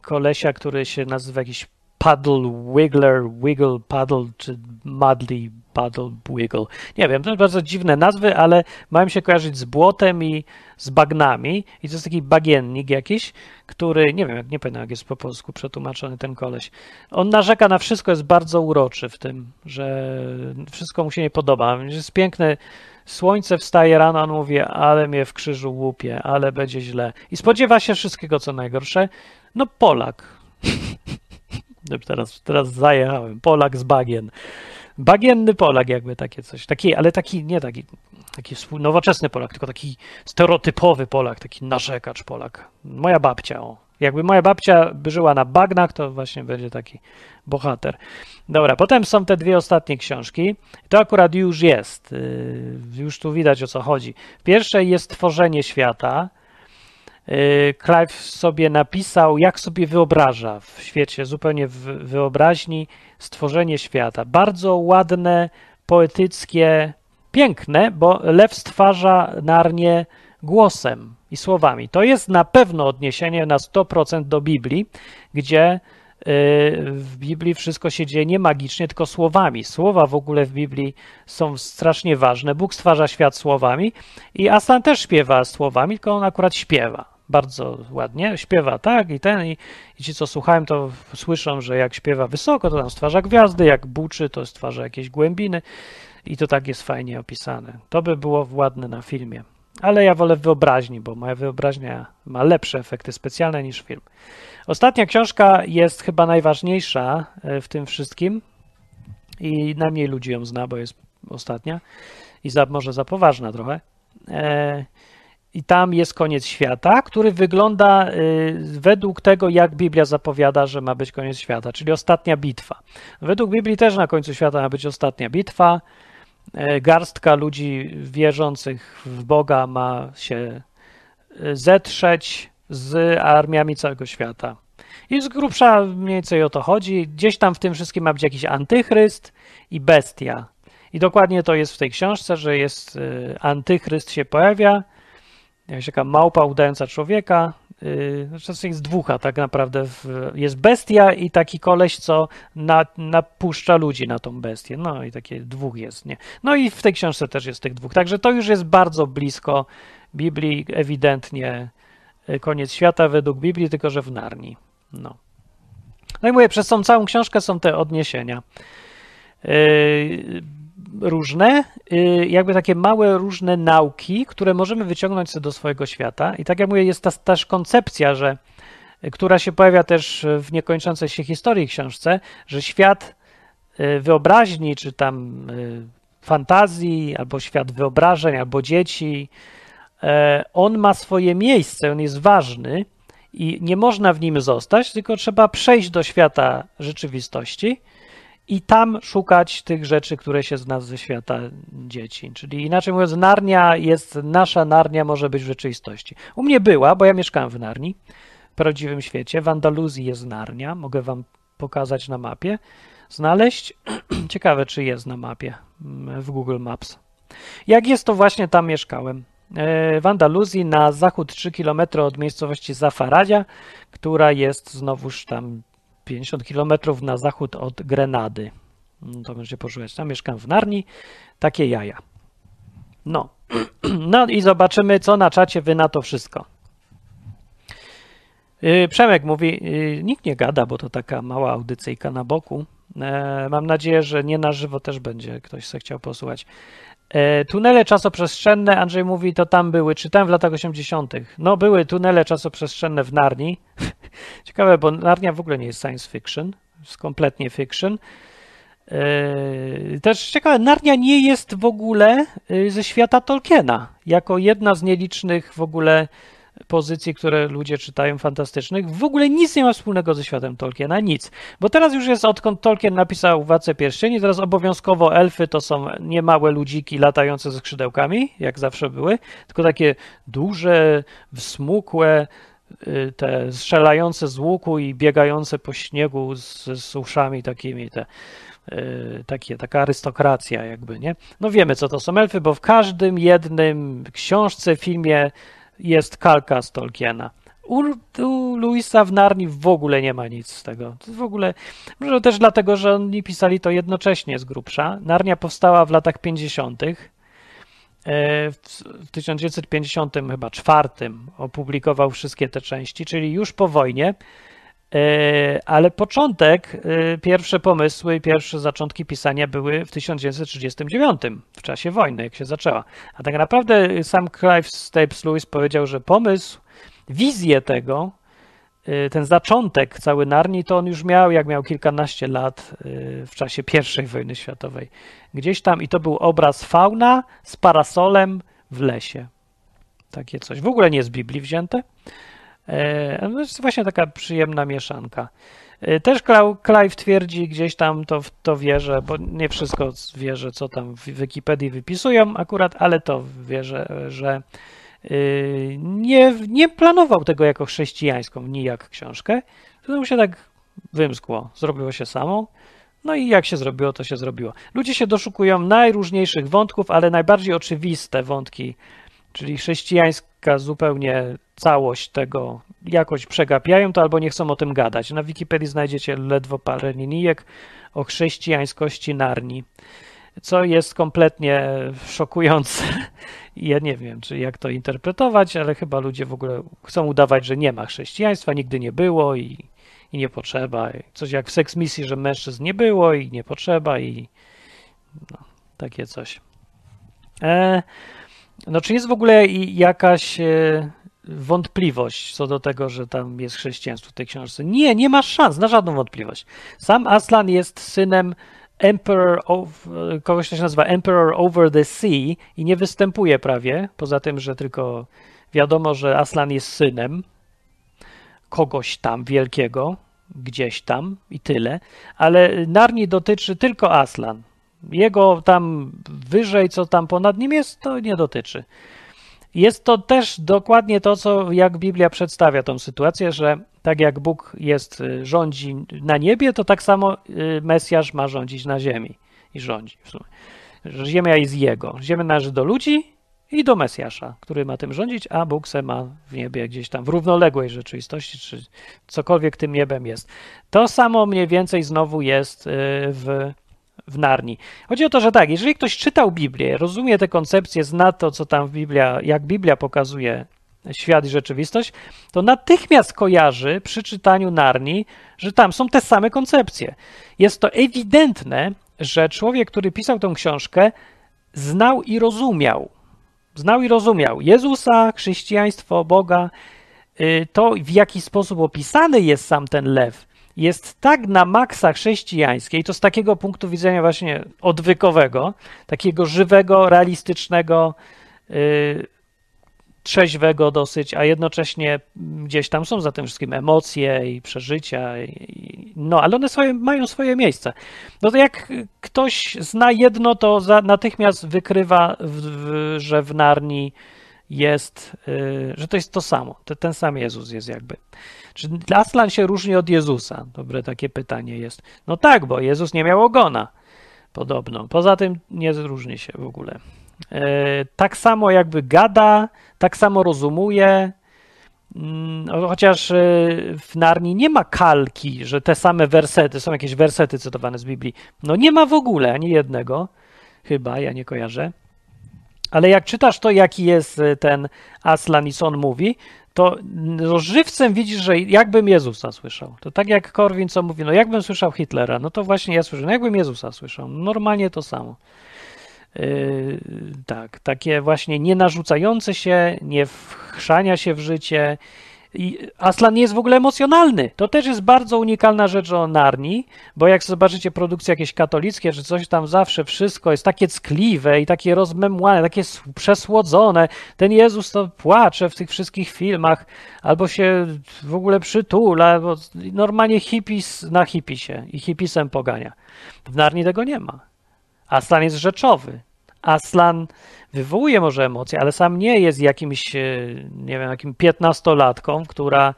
kolesia, który się nazywa jakiś Paddle Wiggler, Wiggle Paddle, czy Mudley Paddle Wiggle. Nie wiem, to bardzo dziwne nazwy, ale mają się kojarzyć z błotem i z bagnami. I to jest taki bagiennik jakiś, który, nie wiem, nie pamiętam, jak jest po polsku przetłumaczony ten koleś. On narzeka na wszystko, jest bardzo uroczy w tym, że wszystko mu się nie podoba. Jest piękne, słońce wstaje rano, on mówi, ale mnie w krzyżu łupie, ale będzie źle. I spodziewa się wszystkiego, co najgorsze. No Polak. Teraz, teraz zajechałem. Polak z bagien. Bagienny Polak, jakby takie coś. Taki, ale taki, nie taki, taki nowoczesny Polak, tylko taki stereotypowy Polak, taki narzekacz Polak. Moja babcia, o. Jakby moja babcia by żyła na bagnach, to właśnie będzie taki bohater. Dobra, potem są te dwie ostatnie książki. To akurat już jest. Y, już tu widać o co chodzi. W pierwszej jest tworzenie świata. Y, Clive sobie napisał, jak sobie wyobraża w świecie, zupełnie w wyobraźni, stworzenie świata. Bardzo ładne, poetyckie, piękne, bo lew stwarza Narnię głosem i słowami. To jest na pewno odniesienie na 100% do Biblii, gdzie y, w Biblii wszystko się dzieje nie magicznie, tylko słowami. Słowa w ogóle w Biblii są strasznie ważne. Bóg stwarza świat słowami i Aslan też śpiewa słowami, tylko on akurat śpiewa bardzo ładnie, śpiewa tak i ten, i, i, ci co słuchałem to słyszą, że jak śpiewa wysoko, to tam stwarza gwiazdy, jak buczy, to stwarza jakieś głębiny i to tak jest fajnie opisane. To by było ładne na filmie. Ale ja wolę wyobraźni, bo moja wyobraźnia ma lepsze efekty specjalne niż film. Ostatnia książka jest chyba najważniejsza e, w tym wszystkim i najmniej ludzi ją zna, bo jest ostatnia i za, może za poważna trochę. E, i tam jest koniec świata, który wygląda y, według tego, jak Biblia zapowiada, że ma być koniec świata, czyli ostatnia bitwa. Według Biblii też na końcu świata ma być ostatnia bitwa. E, garstka ludzi wierzących w Boga ma się zetrzeć z armiami całego świata. I z grubsza mniej więcej o to chodzi. Gdzieś tam w tym wszystkim ma być jakiś antychryst i bestia. I dokładnie to jest w tej książce, że jest y, antychryst się pojawia, jakaś taka małpa udająca człowieka, yy, znaczy jest dwóch, tak naprawdę. Jest bestia i taki koleś, co na, napuszcza ludzi na tą bestię. No i takie dwóch jest, nie? No i w tej książce też jest tych dwóch. Także to już jest bardzo blisko Biblii, ewidentnie y, koniec świata według Biblii, tylko że w Narni. No. No i mówię, przez tą całą książkę są te odniesienia. Yy, różne, yy, jakby takie małe różne nauki, które możemy wyciągnąć sobie do swojego świata. I tak jak mówię, jest ta też koncepcja, że, która się pojawia też w niekończącej się historii książce, że świat yy, wyobraźni, czy tam fantazji, albo świat wyobrażeń, albo dzieci, on ma swoje miejsce, on jest ważny i nie można w nim zostać, tylko trzeba przejść do świata rzeczywistości i tam szukać tych rzeczy, które się z nas ze świata dzieci. Czyli inaczej mówiąc, Narnia jest, nasza Narnia może być w rzeczywistości. U mnie była, bo ja mieszkałem w Narni, w prawdziwym świecie. W Andaluzji jest Narnia, mogę wam pokazać na mapie, znaleźć. Ciekawe, czy jest na mapie mm, w Google Maps. Jak jest, to właśnie tam mieszkałem. E, w Andaluzji na zachód 3 km od miejscowości Zafaradia, która jest znowuż tam 50 km na zachód od Grenady. To będzie poszukać. Tam mieszkam w Narni. Takie jaja. No. No i zobaczymy, co na czacie wy na to wszystko. E, Przemek mówi, e, nikt nie gada, bo to taka mała audycyjka na boku. Mam nadzieję, że nie na żywo też będzie ktoś se chciał posłuchać. E, tunele czasoprzestrzenne, Andrzej mówi, to tam były, czytałem w latach 80. No, były tunele czasoprzestrzenne w Narni. Ciekawe, bo Narnia w ogóle nie jest science fiction, jest kompletnie fiction. E, też ciekawe, Narnia nie jest w ogóle e, ze świata Tolkiena, jako jedna z nielicznych w ogóle pozycji, które ludzie czytają fantastycznych, w ogóle nic nie ma wspólnego ze światem Tolkiena, nic. Bo teraz już jest, odkąd Tolkien napisał Władcę Pierścieni, teraz obowiązkowo elfy to są niemałe ludziki latające ze skrzydełkami, jak zawsze były, tylko takie duże, wsmukłe, te strzelające z łuku i biegające po śniegu z, z uszami takimi, te y, takie, taka arystokracja jakby, nie? No wiemy, co to są elfy, bo w każdym jednym książce, filmie jest kalka z Tolkiena. U, u Luisa w Narni w ogóle nie ma nic z tego. W ogóle, może też dlatego, że oni pisali to jednocześnie z grubsza. Narnia powstała w latach 50. E, w 1950 chyba czwartym opublikował wszystkie te części, czyli już po wojnie. E, ale początek, e, pierwsze pomysły, pierwsze zaczątki pisania były w 1939, w czasie wojny, jak się zaczęła. A tak naprawdę sam Clive Staples Lewis powiedział, że pomysł, wizję tego, ten zaczątek cały Narni, to on już miał, jak miał kilkanaście lat w czasie I wojny światowej. Gdzieś tam i to był obraz fauna z parasolem w lesie. Takie coś. W ogóle nie z Biblii wzięte. E, no jest właśnie taka przyjemna mieszanka. E, też Clive twierdzi gdzieś tam to, to wierzę, bo nie wszystko wierzę, co tam w Wikipedii wypisują akurat, ale to wierzę, że nie, nie planował tego jako chrześcijańską nijak książkę. To mu się tak wymskło, zrobiło się samo. No i jak się zrobiło, to się zrobiło. Ludzie się doszukują najróżniejszych wątków, ale najbardziej oczywiste wątki czyli chrześcijańska zupełnie całość tego jakoś przegapiają to albo nie chcą o tym gadać. Na Wikipedii znajdziecie ledwo parę linijek o chrześcijańskości Narni, co jest kompletnie szokujące. Ja nie wiem, czy jak to interpretować, ale chyba ludzie w ogóle chcą udawać, że nie ma chrześcijaństwa, nigdy nie było i, i nie potrzeba. Coś jak w seks misji, że mężczyzn nie było i nie potrzeba i no, takie coś. E, no, czy jest w ogóle jakaś e, wątpliwość co do tego, że tam jest chrześcijaństwo w tej książce? Nie, nie masz szans na żadną wątpliwość. Sam Aslan jest synem Emperor of, kogoś, kto się nazywa Emperor over the Sea i nie występuje prawie, poza tym, że tylko wiadomo, że Aslan jest synem kogoś tam wielkiego, gdzieś tam i tyle, ale Narni dotyczy tylko Aslan. Jego tam wyżej, co tam ponad nim jest, to nie dotyczy. jest to też dokładnie to, co jak Biblia przedstawia tą sytuację, że tak jak Bóg jest, y, rządzi na niebie, to tak samo y, Mesjasz ma rządzić na ziemi i rządzi w sumie. Ziemia jest jego. Ziemia należy do ludzi i do Mesjasza, który ma tym rządzić, a Bóg se ma w niebie gdzieś tam w równoległej rzeczywistości, czy cokolwiek tym niebem jest. To samo mniej więcej znowu jest y, w w Narni. Chodzi o to, że tak, jeżeli ktoś czytał Biblię, rozumie te koncepcje, zna to, co tam w Biblia, jak Biblia pokazuje świat i rzeczywistość, to natychmiast kojarzy przy czytaniu Narni, że tam są te same koncepcje. Jest to ewidentne, że człowiek, który pisał tę książkę, znał i rozumiał. Znał i rozumiał Jezusa, chrześcijaństwo, Boga, y, to w jaki sposób opisany jest sam ten lew jest tak na maksa chrześcijańskie, i to z takiego punktu widzenia właśnie odwykowego, takiego żywego, realistycznego, yy, trzeźwego dosyć, a jednocześnie gdzieś tam są za tym wszystkim emocje i przeżycia, i, no ale one swoje, mają swoje miejsce. No to jak ktoś zna jedno, to za, natychmiast wykrywa, w, w, że w Narni jest, yy, że to jest to samo, to, ten sam Jezus jest jakby. Czy Aslan się różni od Jezusa? Dobre takie pytanie jest. No tak, bo Jezus nie miał ogona, podobno. Poza tym nie różni się w ogóle. E, tak samo jakby gada, tak samo rozumuje, mm, chociaż e, w Narni nie ma kalki, że te same wersety, są jakieś wersety cytowane z Biblii. No nie ma w ogóle ani jednego, chyba, ja nie kojarzę. Ale jak czytasz to, jaki jest e, ten Aslan i co on mówi, to żywcem widzisz, że jakbym Jezusa słyszał. To tak jak Korwin, co mówi, no jakbym słyszał Hitlera, no to właśnie ja słyszę, no jakbym Jezusa słyszał. Normalnie to samo. Yy, tak, takie właśnie nie narzucające się, nie wchrzania się w życie, i Aslan nie jest w ogóle emocjonalny. To też jest bardzo unikalna rzecz o Narni, bo jak zobaczycie produkcje jakieś katolickie, że coś tam zawsze wszystko jest takie ckliwe i takie rozmemłane, takie przesłodzone. Ten Jezus to płacze w tych wszystkich filmach, albo się w ogóle przytula, albo normalnie hipis na hipisie i hipisem pogania. W Narni tego nie ma. Aslan jest rzeczowy. Aslan wywołuje może emocje, ale sam nie jest jakimś, e, nie wiem, jakim piętnastolatką, która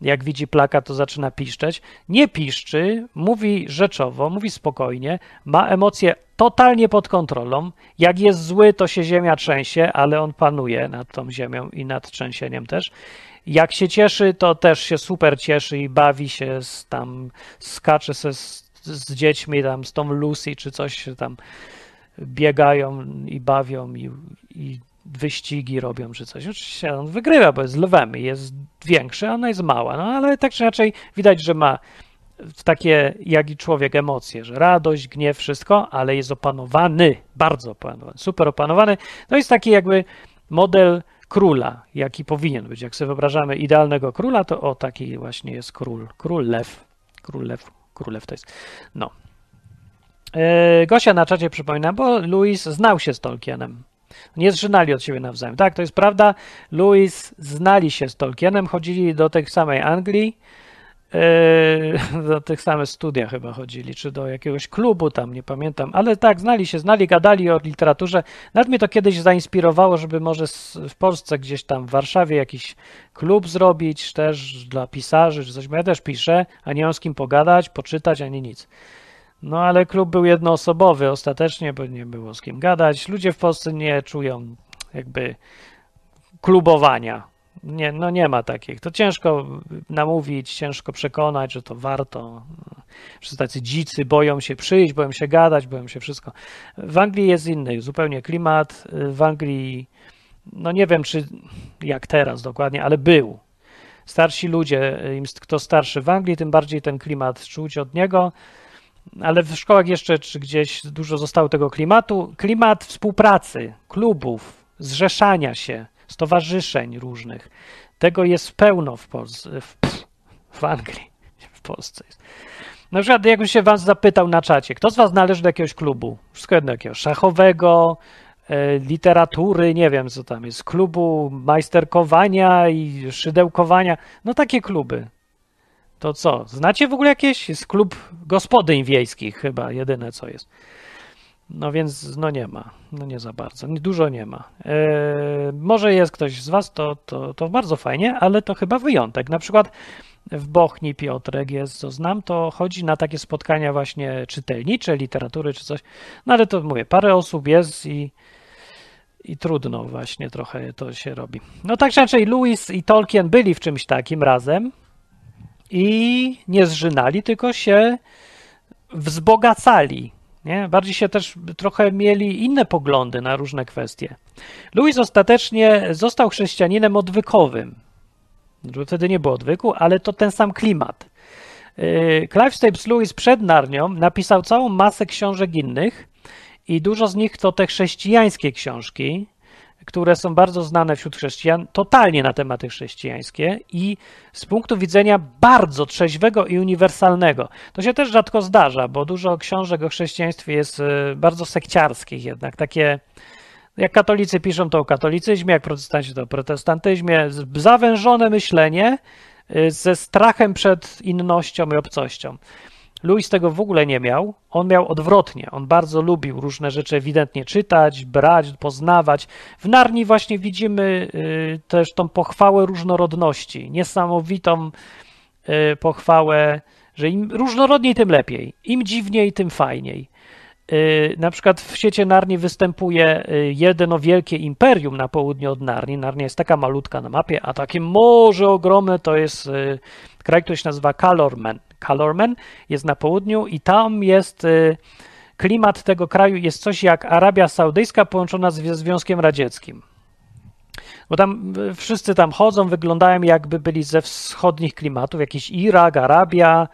jak widzi plakat, to zaczyna piszczeć. Nie piszczy, mówi rzeczowo, mówi spokojnie, ma emocje totalnie pod kontrolą. Jak jest zły, to się ziemia trzęsie, ale on panuje nad tą ziemią i nad trzęsieniem też. Jak się cieszy, to też się super cieszy i bawi się tam, skacze se z, z dziećmi tam, z tą Lucy czy coś tam biegają i bawią i, i wyścigi robią czy coś. Oczywiście on wygrywa, bo jest lwem i jest większy, a ona jest mała, no ale tak czy inaczej widać, że ma takie jak i człowiek emocje, że radość, gniew, wszystko, ale jest opanowany, bardzo opanowany, super opanowany. To jest taki jakby model króla, jaki powinien być. Jak sobie wyobrażamy idealnego króla, to o taki właśnie jest król, król lew, król lew, królew to jest. No, E, Gosia na czacie przypomina, bo Louis znał się z Tolkienem. Nie zżynali od siebie nawzajem. Tak, to jest prawda. Louis znali się z Tolkienem, chodzili do tej samej Anglii, do tych samych studiach chyba chodzili, czy do jakiegoś klubu tam, nie pamiętam, ale tak, znali się, znali, gadali o literaturze. Nawet mnie to kiedyś zainspirowało, żeby może w Polsce gdzieś tam w Warszawie jakiś klub zrobić też dla pisarzy, czy coś, bo ja też piszę, a nie mam z kim pogadać, poczytać, ani nic. No ale klub był jednoosobowy ostatecznie, bo nie było z kim gadać. Ludzie w Polsce nie czują jakby klubowania. Nie, no nie ma takich. To ciężko namówić, ciężko przekonać, że to warto. Wszyscy tacy dzicy boją się przyjść, boją się gadać, boją się wszystko. W Anglii jest inny zupełnie klimat. W Anglii, no nie wiem czy jak teraz dokładnie, ale był. Starsi ludzie, im kto starszy w Anglii, tym bardziej ten klimat czuć od niego ale w szkołach jeszcze czy gdzieś dużo zostało tego klimatu. Klimat współpracy, klubów, zrzeszania się, stowarzyszeń różnych. Tego jest pełno w Polsce, w, w Anglii, w Polsce jest. Na przykład jakbym się was zapytał na czacie, kto z was należy do jakiegoś klubu? Wszystko jedno jakiegoś szachowego, e, literatury, nie wiem co tam jest, klubu majsterkowania i szydełkowania. No takie kluby. To co? Znacie w ogóle jakieś? Jest klub gospodyń wiejskich chyba, jedyne co jest. No więc no nie ma, no nie za bardzo, dużo nie ma. E, może jest ktoś z Was, to, to, to bardzo fajnie, ale to chyba wyjątek. Na przykład w Bochni Piotrek jest, co znam, to chodzi na takie spotkania właśnie czytelnicze, literatury czy coś. No ale to mówię, parę osób jest i, i trudno właśnie trochę to się robi. No tak czy inaczej, Lewis i Tolkien byli w czymś takim razem i nie zżynali, tylko się wzbogacali. Nie? Bardziej się też trochę mieli inne poglądy na różne kwestie. Lewis ostatecznie został chrześcijaninem odwykowym. Wtedy nie było odwyku, ale to ten sam klimat. Y, Clive Staples Lewis przed Narnią napisał całą masę książek innych i dużo z nich to te chrześcijańskie książki, które są bardzo znane wśród chrześcijan, totalnie na tematy chrześcijańskie i z punktu widzenia bardzo trzeźwego i uniwersalnego. To się też rzadko zdarza, bo dużo książek o chrześcijaństwie jest y, bardzo sekciarskich jednak, takie jak katolicy piszą to o katolicyzmie, jak protestanci to o protestantyzmie, zawężone myślenie y, ze strachem przed innością i obcością. Louis tego w ogóle nie miał. On miał odwrotnie. On bardzo lubił różne rzeczy ewidentnie czytać, brać, poznawać. W Narni właśnie widzimy y, też tą pochwałę różnorodności, niesamowitą y, pochwałę, że im różnorodniej, tym lepiej. Im dziwniej, tym fajniej. Y, na przykład w świecie Narni występuje jedno wielkie imperium na południu od Narni. Narnia jest taka malutka na mapie, a takie morze ogromne to jest kraj, który się nazywa Kalormen. Calormen jest na południu i tam jest y, klimat tego kraju jest coś jak Arabia Saudyjska połączona ze Związkiem Radzieckim. Bo tam y, wszyscy tam chodzą, wyglądają jakby byli ze wschodnich klimatów, jakiś Irak, Arabia,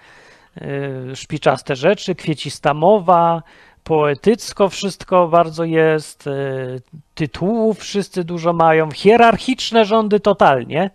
y, szpiczaste rzeczy, kwiecista mowa, poetycko wszystko bardzo jest, tytułów wszyscy dużo mają, hierarchiczne rządy totalnie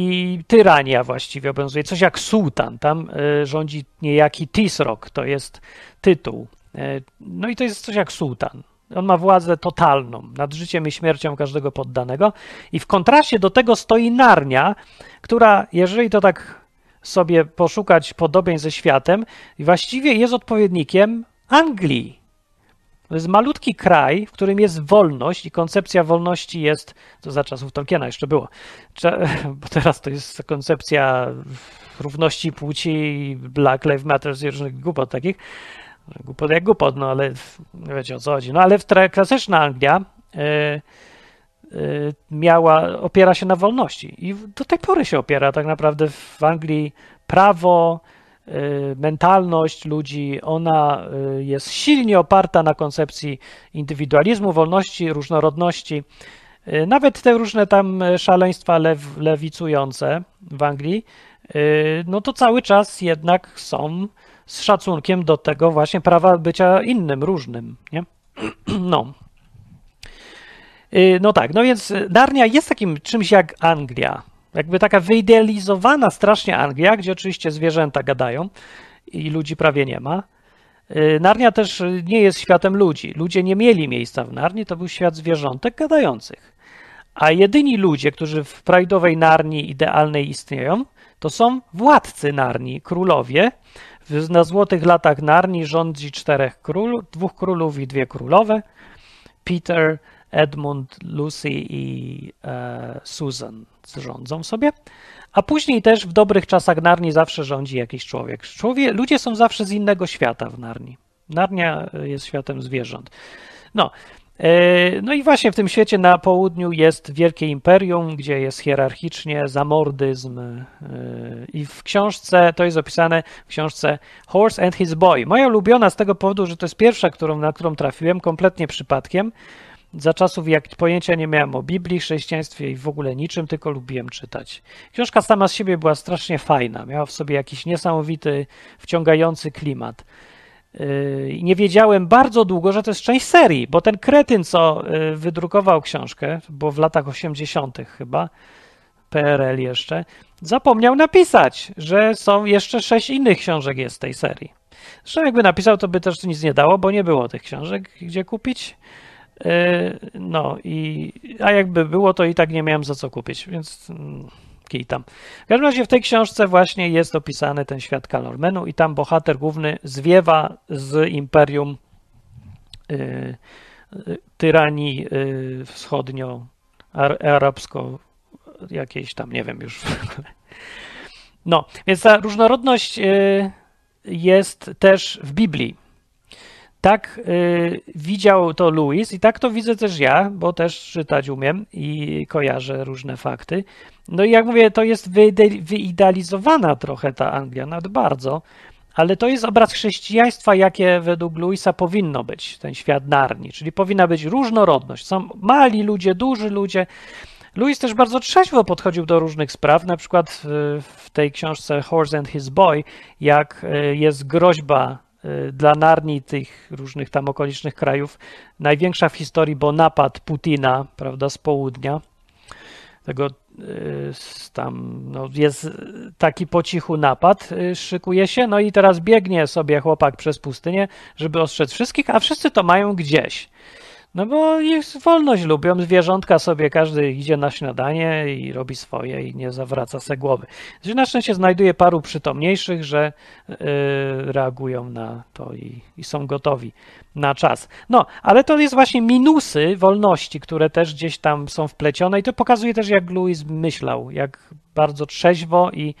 i tyrania właściwie obowiązuje, coś jak sułtan, tam e, rządzi niejaki Tisrok, to jest tytuł. E, no i to jest coś jak sułtan. On ma władzę totalną nad życiem i śmiercią każdego poddanego. I w kontraście do tego stoi Narnia, która, jeżeli to tak sobie poszukać podobieństw ze światem, właściwie jest odpowiednikiem Anglii. To jest malutki kraj, w którym jest wolność i koncepcja wolności jest, to za czasów Tolkiena jeszcze było, bo teraz to jest koncepcja równości płci, Black Lives Matter i różnych głupot takich, głupot jak głupot, no ale nie wiecie o co chodzi. No ale w klasyczna Anglia y, y, miała, opiera się na wolności. I do tej pory się opiera tak naprawdę w Anglii prawo, mentalność ludzi, ona y, jest silnie oparta na koncepcji indywidualizmu, wolności, różnorodności. Y, nawet te różne tam szaleństwa lew, lewicujące w Anglii, no to cały czas jednak są z szacunkiem do tego właśnie prawa bycia innym, różnym, nie? No. No tak, no więc Narnia jest takim czymś jak Anglia, jakby taka wyidealizowana strasznie Anglia, gdzie oczywiście zwierzęta gadają i ludzi prawie nie ma. Y, Narnia też nie jest światem ludzi. Ludzie nie mieli miejsca w Narni, to był świat zwierzątek gadających. A jedyni ludzie, którzy w prajdowej Narni idealnej istnieją, to są władcy Narni, królowie. Na złotych latach Narni rządzi czterech król, dwóch królów i dwie królowe. Peter, Edmund, Lucy i e, Susan rządzą sobie, a później też w dobrych czasach Narni zawsze rządzi jakiś człowiek. człowiek. Ludzie są zawsze z innego świata w Narni. Narnia jest światem zwierząt. No, e, no i właśnie w tym świecie na południu jest wielkie imperium, gdzie jest hierarchicznie zamordyzm e, i w książce, to jest opisane w książce Horse and His Boy. Moja ulubiona z tego powodu, że to jest pierwsza, którą, na którą trafiłem kompletnie przypadkiem, za czasów, jak pojęcia nie miałem o Biblii, chrześcijaństwie i w ogóle niczym, tylko lubiłem czytać. Książka sama z siebie była strasznie fajna, miała w sobie jakiś niesamowity, wciągający klimat. Yy, I nie wiedziałem bardzo długo, że to jest część serii, bo ten kretyn, co yy, wydrukował książkę, bo w latach 80. chyba, PRL jeszcze, zapomniał napisać, że są jeszcze sześć innych książek jest z tej serii. Zresztą jakby napisał, to by też nic nie dało, bo nie było tych książek, gdzie kupić. E, no i, a jakby było, to i tak nie miałem za co kupić, więc mm, kij tam. W każdym razie w tej książce właśnie jest opisany ten świat Kalormenu i tam bohater główny zwiewa z imperium tyranii wschodnio arabsko jakiejś tam, nie wiem już. No, więc ta różnorodność jest też w Biblii. Tak y, widział to Louis i tak to widzę też ja, bo też czytać umiem i kojarzę różne fakty. No i jak mówię, to jest wyidealizowana trochę ta Anglia, nawet bardzo, ale to jest obraz chrześcijaństwa, jakie według Louisa powinno być, ten świat Narni, czyli powinna być różnorodność. Są mali ludzie, duży ludzie. Louis też bardzo trzeźwo podchodził do różnych spraw, na przykład w, w tej książce Horse and His Boy, jak y, jest groźba Y, dla Narni tych różnych tam okolicznych krajów największa w historii, bo napad Putina, prawda, z południa, tego y, tam no, jest taki po cichu napad, y, szykuje się, no i teraz biegnie sobie chłopak przez pustynię, żeby ostrzec wszystkich, a wszyscy to mają gdzieś. No bo ich wolność lubią, zwierzątka sobie, każdy idzie na śniadanie i robi swoje i nie zawraca se głowy. Znaczy, na szczęście znajduje paru przytomniejszych, że yy, reagują na to i, i, są gotowi na czas. No, ale to jest właśnie minusy wolności, które też gdzieś tam są wplecione i to pokazuje też, jak Louis myślał, jak bardzo trzeźwo i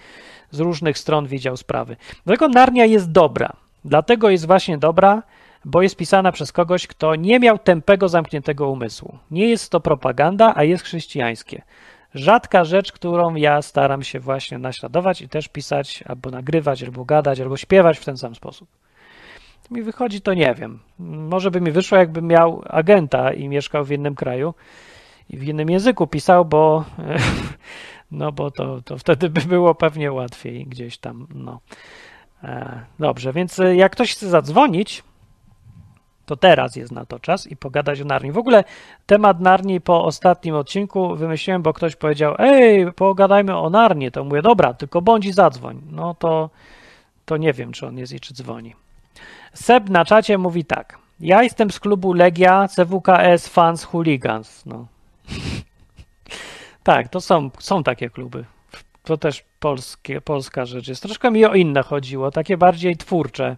z różnych stron widział sprawy. Dlatego Narnia jest dobra. Dlatego jest właśnie dobra, bo jest pisana przez kogoś, kto nie miał tępego, zamkniętego umysłu. Nie jest to propaganda, a jest chrześcijańskie. Rzadka rzecz, którą ja staram się właśnie naśladować i też pisać, albo nagrywać, albo gadać, albo śpiewać w ten sam sposób. Mi wychodzi, to nie wiem. Może by mi wyszło, jakbym miał agenta i mieszkał w innym kraju i w innym języku pisał, bo no bo to, to wtedy by było pewnie łatwiej gdzieś tam, no. E, dobrze, więc jak ktoś chce zadzwonić, to teraz jest na to czas i pogadać o Narni. W ogóle temat Narni po ostatnim odcinku wymyśliłem, bo ktoś powiedział, ej, pogadajmy o Narni. To mówię, dobra, tylko bądź i zadzwoń. No to, to nie wiem, czy on jest i czy dzwoni. Seb na czacie mówi tak. Ja jestem z klubu Legia CWKS Fans Hooligans. No. tak, to są, są takie kluby. To też polskie, polska rzecz jest. Troszkę mi o inne chodziło, takie bardziej twórcze.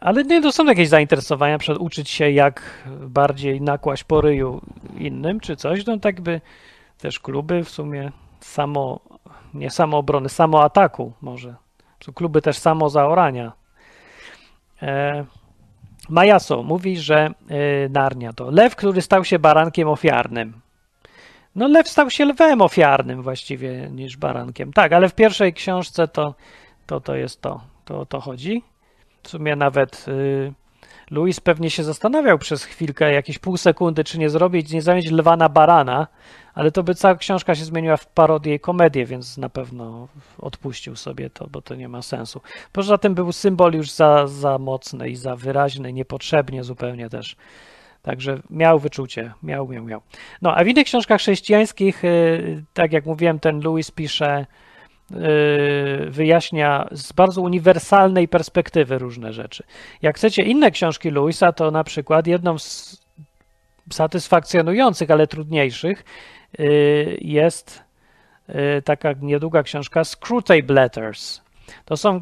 Ale nie, to są jakieś zainteresowania, przed uczyć się jak bardziej nakłaść po ryju innym, czy coś, no tak by też kluby w sumie samo, nie samoobrony, samoataku może. Są kluby też samozaorania. E, Majaso mówi, że e, Narnia to lew, który stał się barankiem ofiarnym. No lew stał się lwem ofiarnym właściwie niż barankiem. Tak, ale w pierwszej książce to to, to jest to, to, to chodzi. W sumie nawet y, Louis pewnie się zastanawiał przez chwilkę, jakieś pół sekundy, czy nie zrobić, nie zamienić lwa na barana, ale to by cała książka się zmieniła w parodię i komedię, więc na pewno odpuścił sobie to, bo to nie ma sensu. Poza tym był symbol już za, za mocny i za wyraźny, niepotrzebnie zupełnie też. Także miał wyczucie, miał, miał, miał. No, a w innych książkach chrześcijańskich, y, tak jak mówiłem, ten Louis pisze wyjaśnia z bardzo uniwersalnej perspektywy różne rzeczy. Jak chcecie inne książki Louisa, to na przykład jedną z satysfakcjonujących, ale trudniejszych y, jest y, taka niedługa książka Screwtape Letters. To są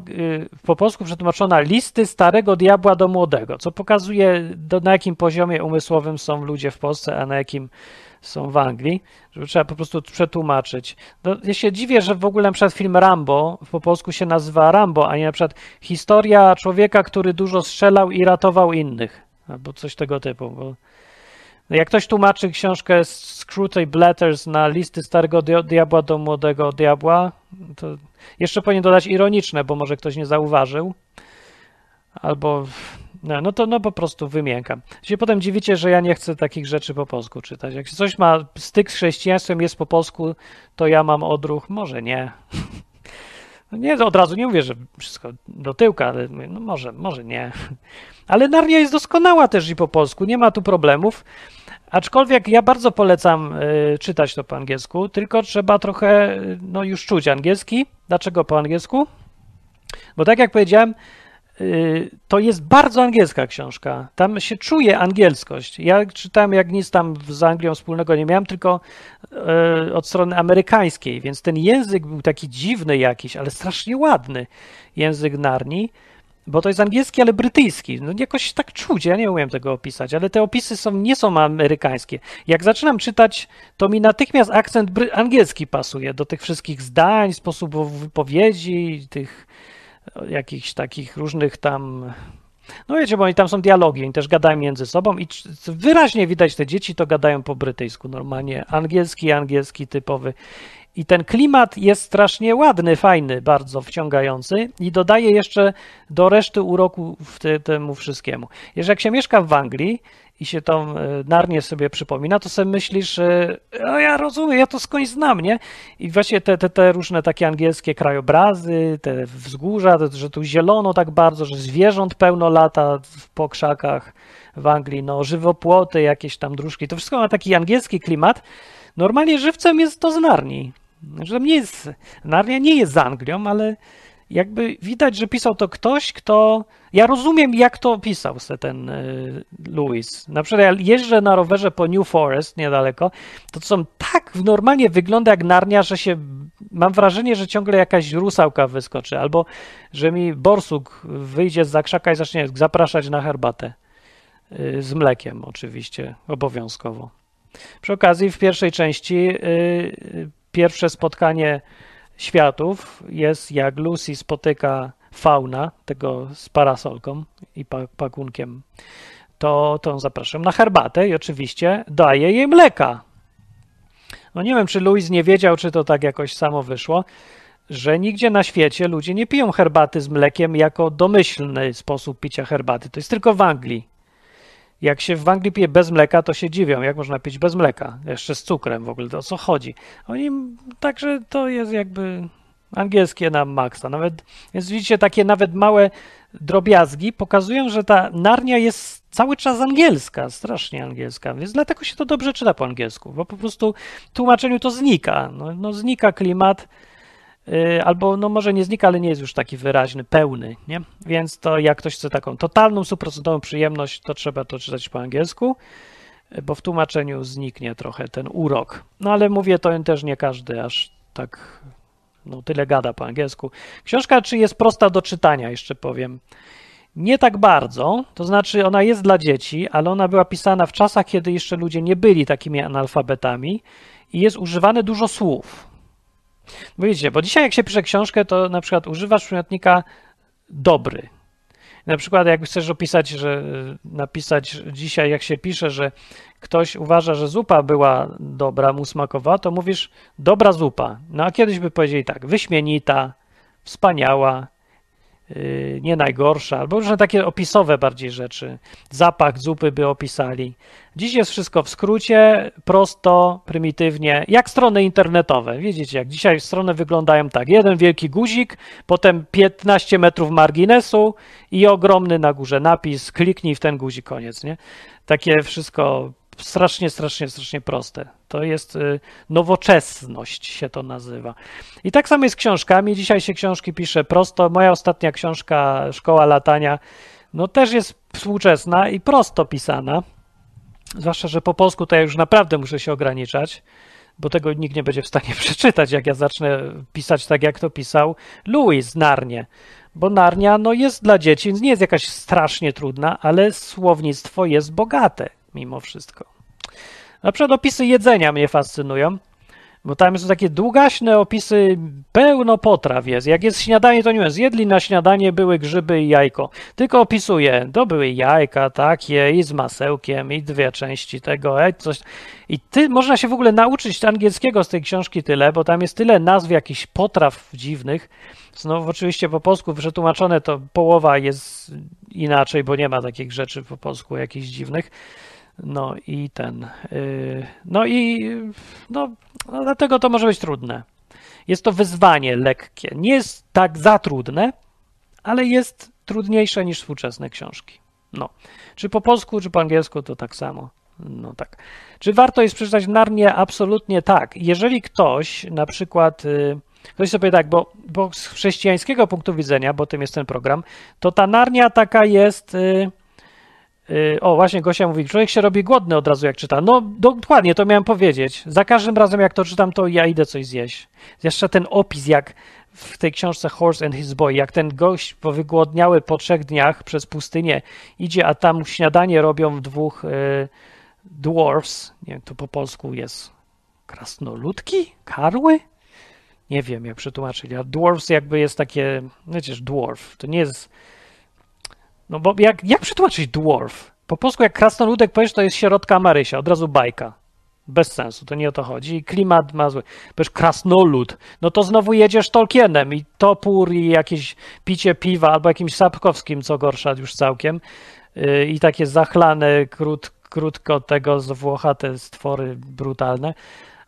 po polsku przetłumaczona listy starego diabła do młodego, co pokazuje do, na jakim poziomie umysłowym są ludzie w Polsce, a na jakim są w Anglii, żeby trzeba po prostu przetłumaczyć. No, ja się dziwię, że w ogóle na przykład film Rambo po polsku się nazywa Rambo, a nie na przykład historia człowieka, który dużo strzelał i ratował innych, albo coś tego typu. Bo jak ktoś tłumaczy książkę Screwtape Letters na listy starego diabła do młodego diabła, to jeszcze powinien dodać ironiczne, bo może ktoś nie zauważył. Albo no, no to no po prostu wymiękam. Się potem dziwicie, że ja nie chcę takich rzeczy po polsku czytać. Jak coś ma styk z chrześcijaństwem, jest po polsku, to ja mam odruch, może nie. No nie, od razu nie mówię, że wszystko do tyłka, ale no może, może nie. Ale Narnia jest doskonała też i po polsku, nie ma tu problemów. Aczkolwiek ja bardzo polecam y, czytać to po angielsku, tylko trzeba trochę no, już czuć angielski. Dlaczego po angielsku? Bo tak jak powiedziałem, Y, to jest bardzo angielska książka. Tam się czuje angielskość. Ja czytałem, jak nic tam z Anglią wspólnego nie miałem, tylko y, od strony amerykańskiej, więc ten język był taki dziwny jakiś, ale strasznie ładny język Narni. bo to jest angielski, ale brytyjski. No jakoś tak czuć, ja nie umiem tego opisać, ale te opisy są, nie są amerykańskie. Jak zaczynam czytać, to mi natychmiast akcent angielski pasuje do tych wszystkich zdań, sposobów wypowiedzi, tych jakichś takich różnych tam no wiecie, bo oni tam są dialogi, oni też gadają między sobą i wyraźnie widać te dzieci to gadają po brytyjsku, normalnie angielski, angielski typowy. I ten klimat jest strasznie ładny, fajny, bardzo wciągający i dodaje jeszcze do reszty uroku te, temu wszystkiemu. Jeżeli jak się mieszka w Anglii i się tą e, Narnię sobie przypomina, to sobie myślisz, o ja rozumiem, ja to skądś znam, nie? I właśnie te, te, te różne takie angielskie krajobrazy, te wzgórza, te, że tu zielono tak bardzo, że zwierząt pełno lata po krzakach w Anglii, no żywopłoty, jakieś tam dróżki, to wszystko ma taki angielski klimat. Normalnie żywcem jest to z Narni. Że nie jest, Narnia nie jest z Anglią, ale jakby widać, że pisał to ktoś, kto. Ja rozumiem, jak to pisał ten y, Lewis. Na przykład, ja jeżdżę na rowerze po New Forest niedaleko, to są tak normalnie wygląda jak Narnia, że się. Mam wrażenie, że ciągle jakaś rusałka wyskoczy, albo że mi borsuk wyjdzie z zakrzaka i zacznie zapraszać na herbatę. Y, z mlekiem, oczywiście, obowiązkowo. Przy okazji, w pierwszej części y, pierwsze spotkanie światów jest jak Lucy spotyka fauna, tego z parasolką i pakunkiem, to, to zapraszam na herbatę i oczywiście daje jej mleka. No nie wiem, czy Louis nie wiedział, czy to tak jakoś samo wyszło, że nigdzie na świecie ludzie nie piją herbaty z mlekiem jako domyślny sposób picia herbaty. To jest tylko w Anglii. Jak się w Anglii pije bez mleka, to się dziwią, jak można pić bez mleka, jeszcze z cukrem w ogóle, o co chodzi. Oni, także to jest jakby angielskie na maksa. Nawet, więc widzicie, takie nawet małe drobiazgi pokazują, że ta Narnia jest cały czas angielska, strasznie angielska, więc dlatego się to dobrze czyta po angielsku, bo po prostu w tłumaczeniu to znika. No, no znika klimat, albo no może nie znika, ale nie jest już taki wyraźny, pełny, nie? Więc to jak ktoś chce taką totalną, stuprocentową przyjemność, to trzeba to czytać po angielsku, y, bo w tłumaczeniu zniknie trochę ten urok. No ale mówię, to też nie każdy aż tak no, tyle gada po angielsku. Książka czy jest prosta do czytania, jeszcze powiem. Nie tak bardzo, to znaczy ona jest dla dzieci, ale ona była pisana w czasach, kiedy jeszcze ludzie nie byli takimi analfabetami i jest używane dużo słów. Wiecie, bo dzisiaj jak się pisze książkę, to na przykład używasz przymiotnika dobry. Na przykład jak chcesz opisać, że napisać dzisiaj jak się pisze, że ktoś uważa, że zupa była dobra, mu smakowała, to mówisz dobra zupa. No a kiedyś by powiedzieli tak, wyśmienita, wspaniała, nie najgorsza, albo różne takie opisowe bardziej rzeczy. Zapach zupy by opisali. Dziś jest wszystko w skrócie, prosto, prymitywnie, jak strony internetowe. Widzicie, jak dzisiaj strony wyglądają tak. Jeden wielki guzik, potem 15 metrów marginesu i ogromny na górze napis, kliknij w ten guzik, koniec, nie? Takie wszystko strasznie, strasznie, strasznie proste. To jest y, nowoczesność się to nazywa. I tak samo jest z książkami. Dzisiaj się książki pisze prosto. Moja ostatnia książka, Szkoła Latania, no też jest współczesna i prosto pisana. Zwłaszcza, że po polsku to ja już naprawdę muszę się ograniczać, bo tego nikt nie będzie w stanie przeczytać, jak ja zacznę pisać tak, jak to pisał Louis Narnie. Bo Narnia no, jest dla dzieci, nie jest jakaś strasznie trudna, ale słownictwo jest bogate mimo wszystko. Na przykład opisy jedzenia mnie fascynują. Bo tam są takie długaśne opisy, pełno potraw jest. Jak jest śniadanie, to nie wiem, zjedli na śniadanie były grzyby i jajko. Tylko opisuje, to były jajka takie i z masełkiem i dwie części tego, e, coś. I ty, można się w ogóle nauczyć angielskiego z tej książki tyle, bo tam jest tyle nazw jakichś potraw dziwnych. Znowu oczywiście po polsku przetłumaczone to połowa jest inaczej, bo nie ma takich rzeczy po polsku jakichś dziwnych. No i ten. Yy, no i no, no, dlatego to może być trudne. Jest to wyzwanie lekkie. Nie jest tak za trudne, ale jest trudniejsze niż współczesne książki. No. Czy po polsku, czy po angielsku, to tak samo. No tak. Czy warto jest przeczytać Narnię? Absolutnie tak. Jeżeli ktoś na przykład. Yy, Ktoś sobie tak, bo, bo z chrześcijańskiego punktu widzenia, bo tym jest ten program, to ta Narnia taka jest. Yy, Y, o, właśnie Gosia mówi, człowiek się robi głodny od razu jak czyta. No dokładnie, to miałem powiedzieć. Za każdym razem jak to czytam, to ja idę coś zjeść. Jeszcze ten opis, jak w tej książce Horse and His Boy, jak ten gość powygłodniały po trzech dniach przez pustynię idzie, a tam śniadanie robią w dwóch y, dwarfs, nie to po polsku jest krasnoludki? Karły? Nie wiem, jak przetłumaczyli. A dwarfs jakby jest takie, wiecie, dwarf, to nie jest... No bo jak, jak przetłumaczyć dwarf? Po polsku jak krasnoludek powiesz, to jest środka Marysia, od razu bajka. Bez sensu, to nie o to chodzi. klimat ma zły. Powiesz krasnolud, no to znowu jedziesz Tolkienem i topór i jakieś picie piwa albo jakimś Sapkowskim, co gorsza już całkiem. Yy, I takie zachlane, krót, krótko tego zwłochate stwory brutalne.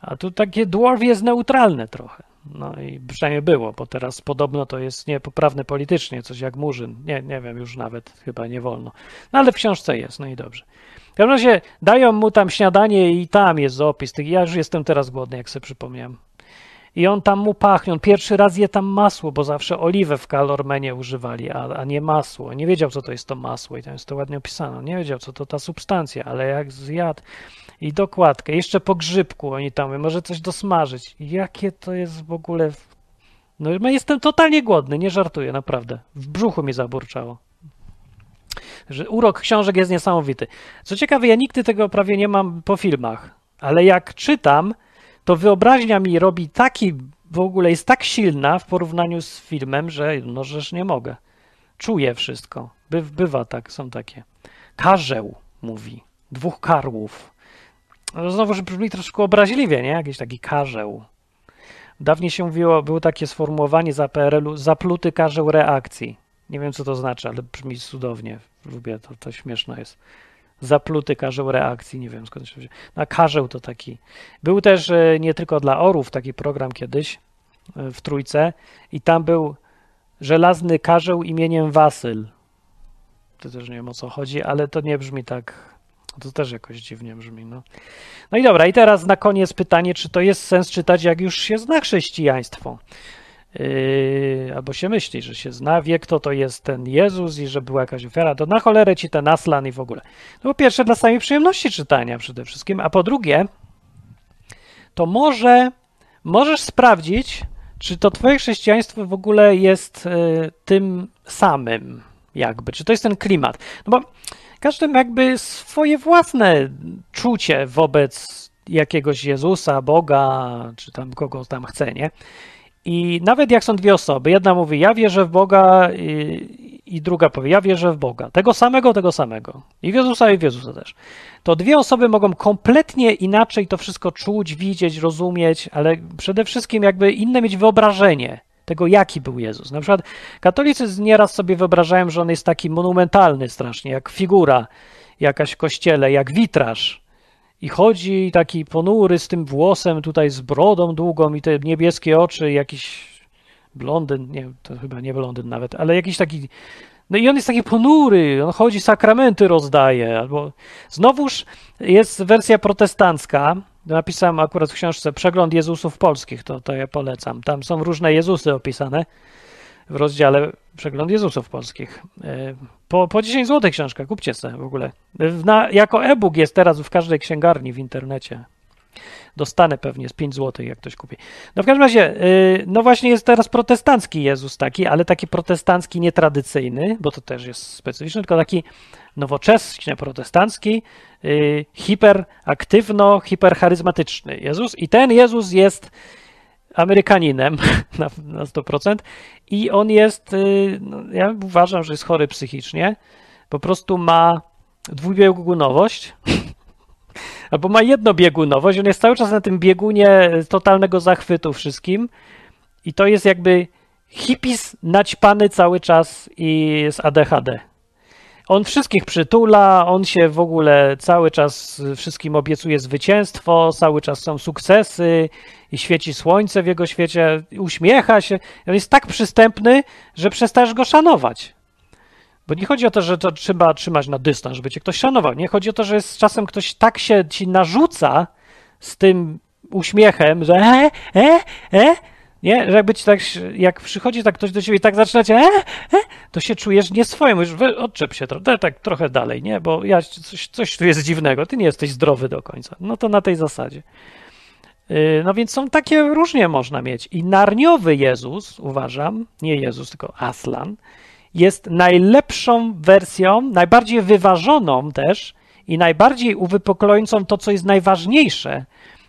A tu takie dwarf jest neutralne trochę. No i przynajmniej było, bo teraz podobno to jest niepoprawne politycznie, coś jak Murzyn. Nie, nie wiem, już nawet chyba nie wolno. No ale w książce jest, no i dobrze. W każdym razie dają mu tam śniadanie i tam jest opis. Ja już jestem teraz głodny, jak sobie przypomniałem. I on tam mu pachnie. On pierwszy raz je tam masło, bo zawsze oliwę w kalormenie używali, a, a nie masło. Nie wiedział, co to jest to masło i tam jest to ładnie opisane. Nie wiedział, co to ta substancja, ale jak zjadł i dokładkę, jeszcze po grzybku oni tam, może coś dosmażyć. Jakie to jest w ogóle... No jestem totalnie głodny, nie żartuję, naprawdę. W brzuchu mi zaburczało że urok książek jest niesamowity. Co ciekawe, ja nigdy tego prawie nie mam po filmach, ale jak czytam, to wyobraźnia mi robi taki, w ogóle jest tak silna w porównaniu z filmem, że no, żeż nie mogę. Czuję wszystko. By, bywa tak, są takie. Karzeł, mówi. Dwóch karłów. No znowu, że brzmi troszkę obraźliwie, nie? Jakiś taki karzeł. Dawniej się mówiło, było takie sformułowanie za PRL-u, zapluty karzeł reakcji. Nie wiem, co to znaczy, ale brzmi cudownie. Lubię to, to śmieszne jest. Zapluty karzeł reakcji, nie wiem skąd się wziął. No, karzeł to taki. Był też e, nie tylko dla orów taki program kiedyś e, w Trójce i tam był żelazny karzeł imieniem Wasyl. To też nie wiem o co chodzi, ale to nie brzmi tak. To też jakoś dziwnie brzmi. No. no i dobra, i teraz na koniec pytanie, czy to jest sens czytać, jak już się zna chrześcijaństwo? Yy, albo się myśli, że się zna, wie kto to jest ten Jezus i że była jakaś ofiara, to na cholerę ci ten Aslan i w ogóle. No po pierwsze dla samej przyjemności czytania przede wszystkim, a po drugie to może możesz sprawdzić, czy to twoje chrześcijaństwo w ogóle jest y, tym samym jakby, czy to jest ten klimat. No bo każdy ma jakby swoje własne czucie wobec jakiegoś Jezusa, Boga, czy tam kogo tam chce, nie? I nawet jak są dwie osoby, jedna mówi, ja wierzę w Boga, i, i, druga powie, ja wierzę w Boga. Tego samego, tego samego. I w Jezusa, i w Jezusa też. To dwie osoby mogą kompletnie inaczej to wszystko czuć, widzieć, rozumieć, ale przede wszystkim jakby inne mieć wyobrażenie tego, jaki był Jezus. Na przykład katolicy nieraz sobie wyobrażają, że on jest taki monumentalny strasznie, jak figura jakaś w kościele, jak witraż i chodzi taki ponury z tym włosem, tutaj z brodą długą i te niebieskie oczy, jakiś blondyn, nie, to chyba nie blondyn nawet, ale jakiś taki, no i on jest taki ponury, on chodzi, sakramenty rozdaje, albo znowuż jest wersja protestancka, napisałem akurat w książce Przegląd Jezusów Polskich, to, to ja polecam, tam są różne Jezusy opisane, w rozdziale Przegląd Jezusów Polskich. E, po, po 10 zł książka, kupcie sobie w ogóle. Na, jako e-book jest teraz w każdej księgarni w internecie. Dostanę pewnie z 5 zł, jak ktoś kupi. No w każdym razie, e, no właśnie jest teraz protestancki Jezus taki, ale taki protestancki nietradycyjny, bo to też jest specyficzny, tylko taki nowoczesny protestancki, e, hiperaktywno, hipercharyzmatyczny Jezus. I ten Jezus jest Amerykaninem na, na 100% i on jest, y, no, ja uważam, że jest chory psychicznie, po prostu ma dwubiegunowość, albo ma jednobiegunowość, on jest cały czas na tym biegunie totalnego zachwytu wszystkim i to jest jakby hipis naćpany cały czas i z ADHD. On wszystkich przytula, on się w ogóle cały czas wszystkim obiecuje zwycięstwo, cały czas są sukcesy i świeci słońce w jego świecie, uśmiecha się. On jest tak przystępny, że przestajesz go szanować. Bo nie chodzi o to, że to trzeba trzymać na dystans, żeby cię ktoś szanował. Nie chodzi o to, że jest czasem ktoś tak się ci narzuca z tym uśmiechem, że e, e, e, nie? Że jakby ci tak, jak przychodzi tak ktoś do ciebie i tak zaczynacie, e, e, to się czujesz nieswoje, mówisz, odczep się trochę, tak trochę dalej, nie? Bo ja, coś, coś tu jest dziwnego, ty nie jesteś zdrowy do końca. No to na tej zasadzie. Y, no więc są takie różnie można mieć. I narniowy Jezus, uważam, nie Jezus, tylko Aslan, jest najlepszą wersją, najbardziej wyważoną też i najbardziej uwypuklającą to, co jest najważniejsze,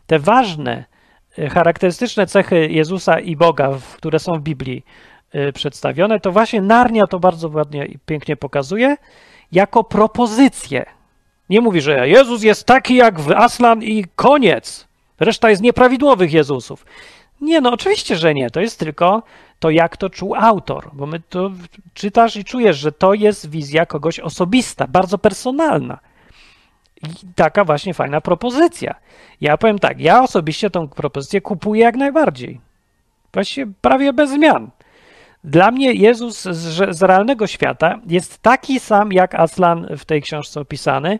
te ważne, y, charakterystyczne cechy Jezusa i Boga, które są w Biblii y, przedstawione, to właśnie Narnia to bardzo ładnie i pięknie pokazuje jako propozycję. Nie mówi, że Jezus jest taki jak w Aslan i koniec. Reszta jest nieprawidłowych Jezusów. Nie, no oczywiście, że nie. To jest tylko to, jak to czuł autor, bo my to czytasz i czujesz, że to jest wizja kogoś osobista, bardzo personalna. I taka właśnie fajna propozycja. Ja powiem tak, ja osobiście tą propozycję kupuję jak najbardziej. Właściwie prawie bez zmian. Dla mnie Jezus z, z realnego świata jest taki sam jak Aslan w tej książce opisany,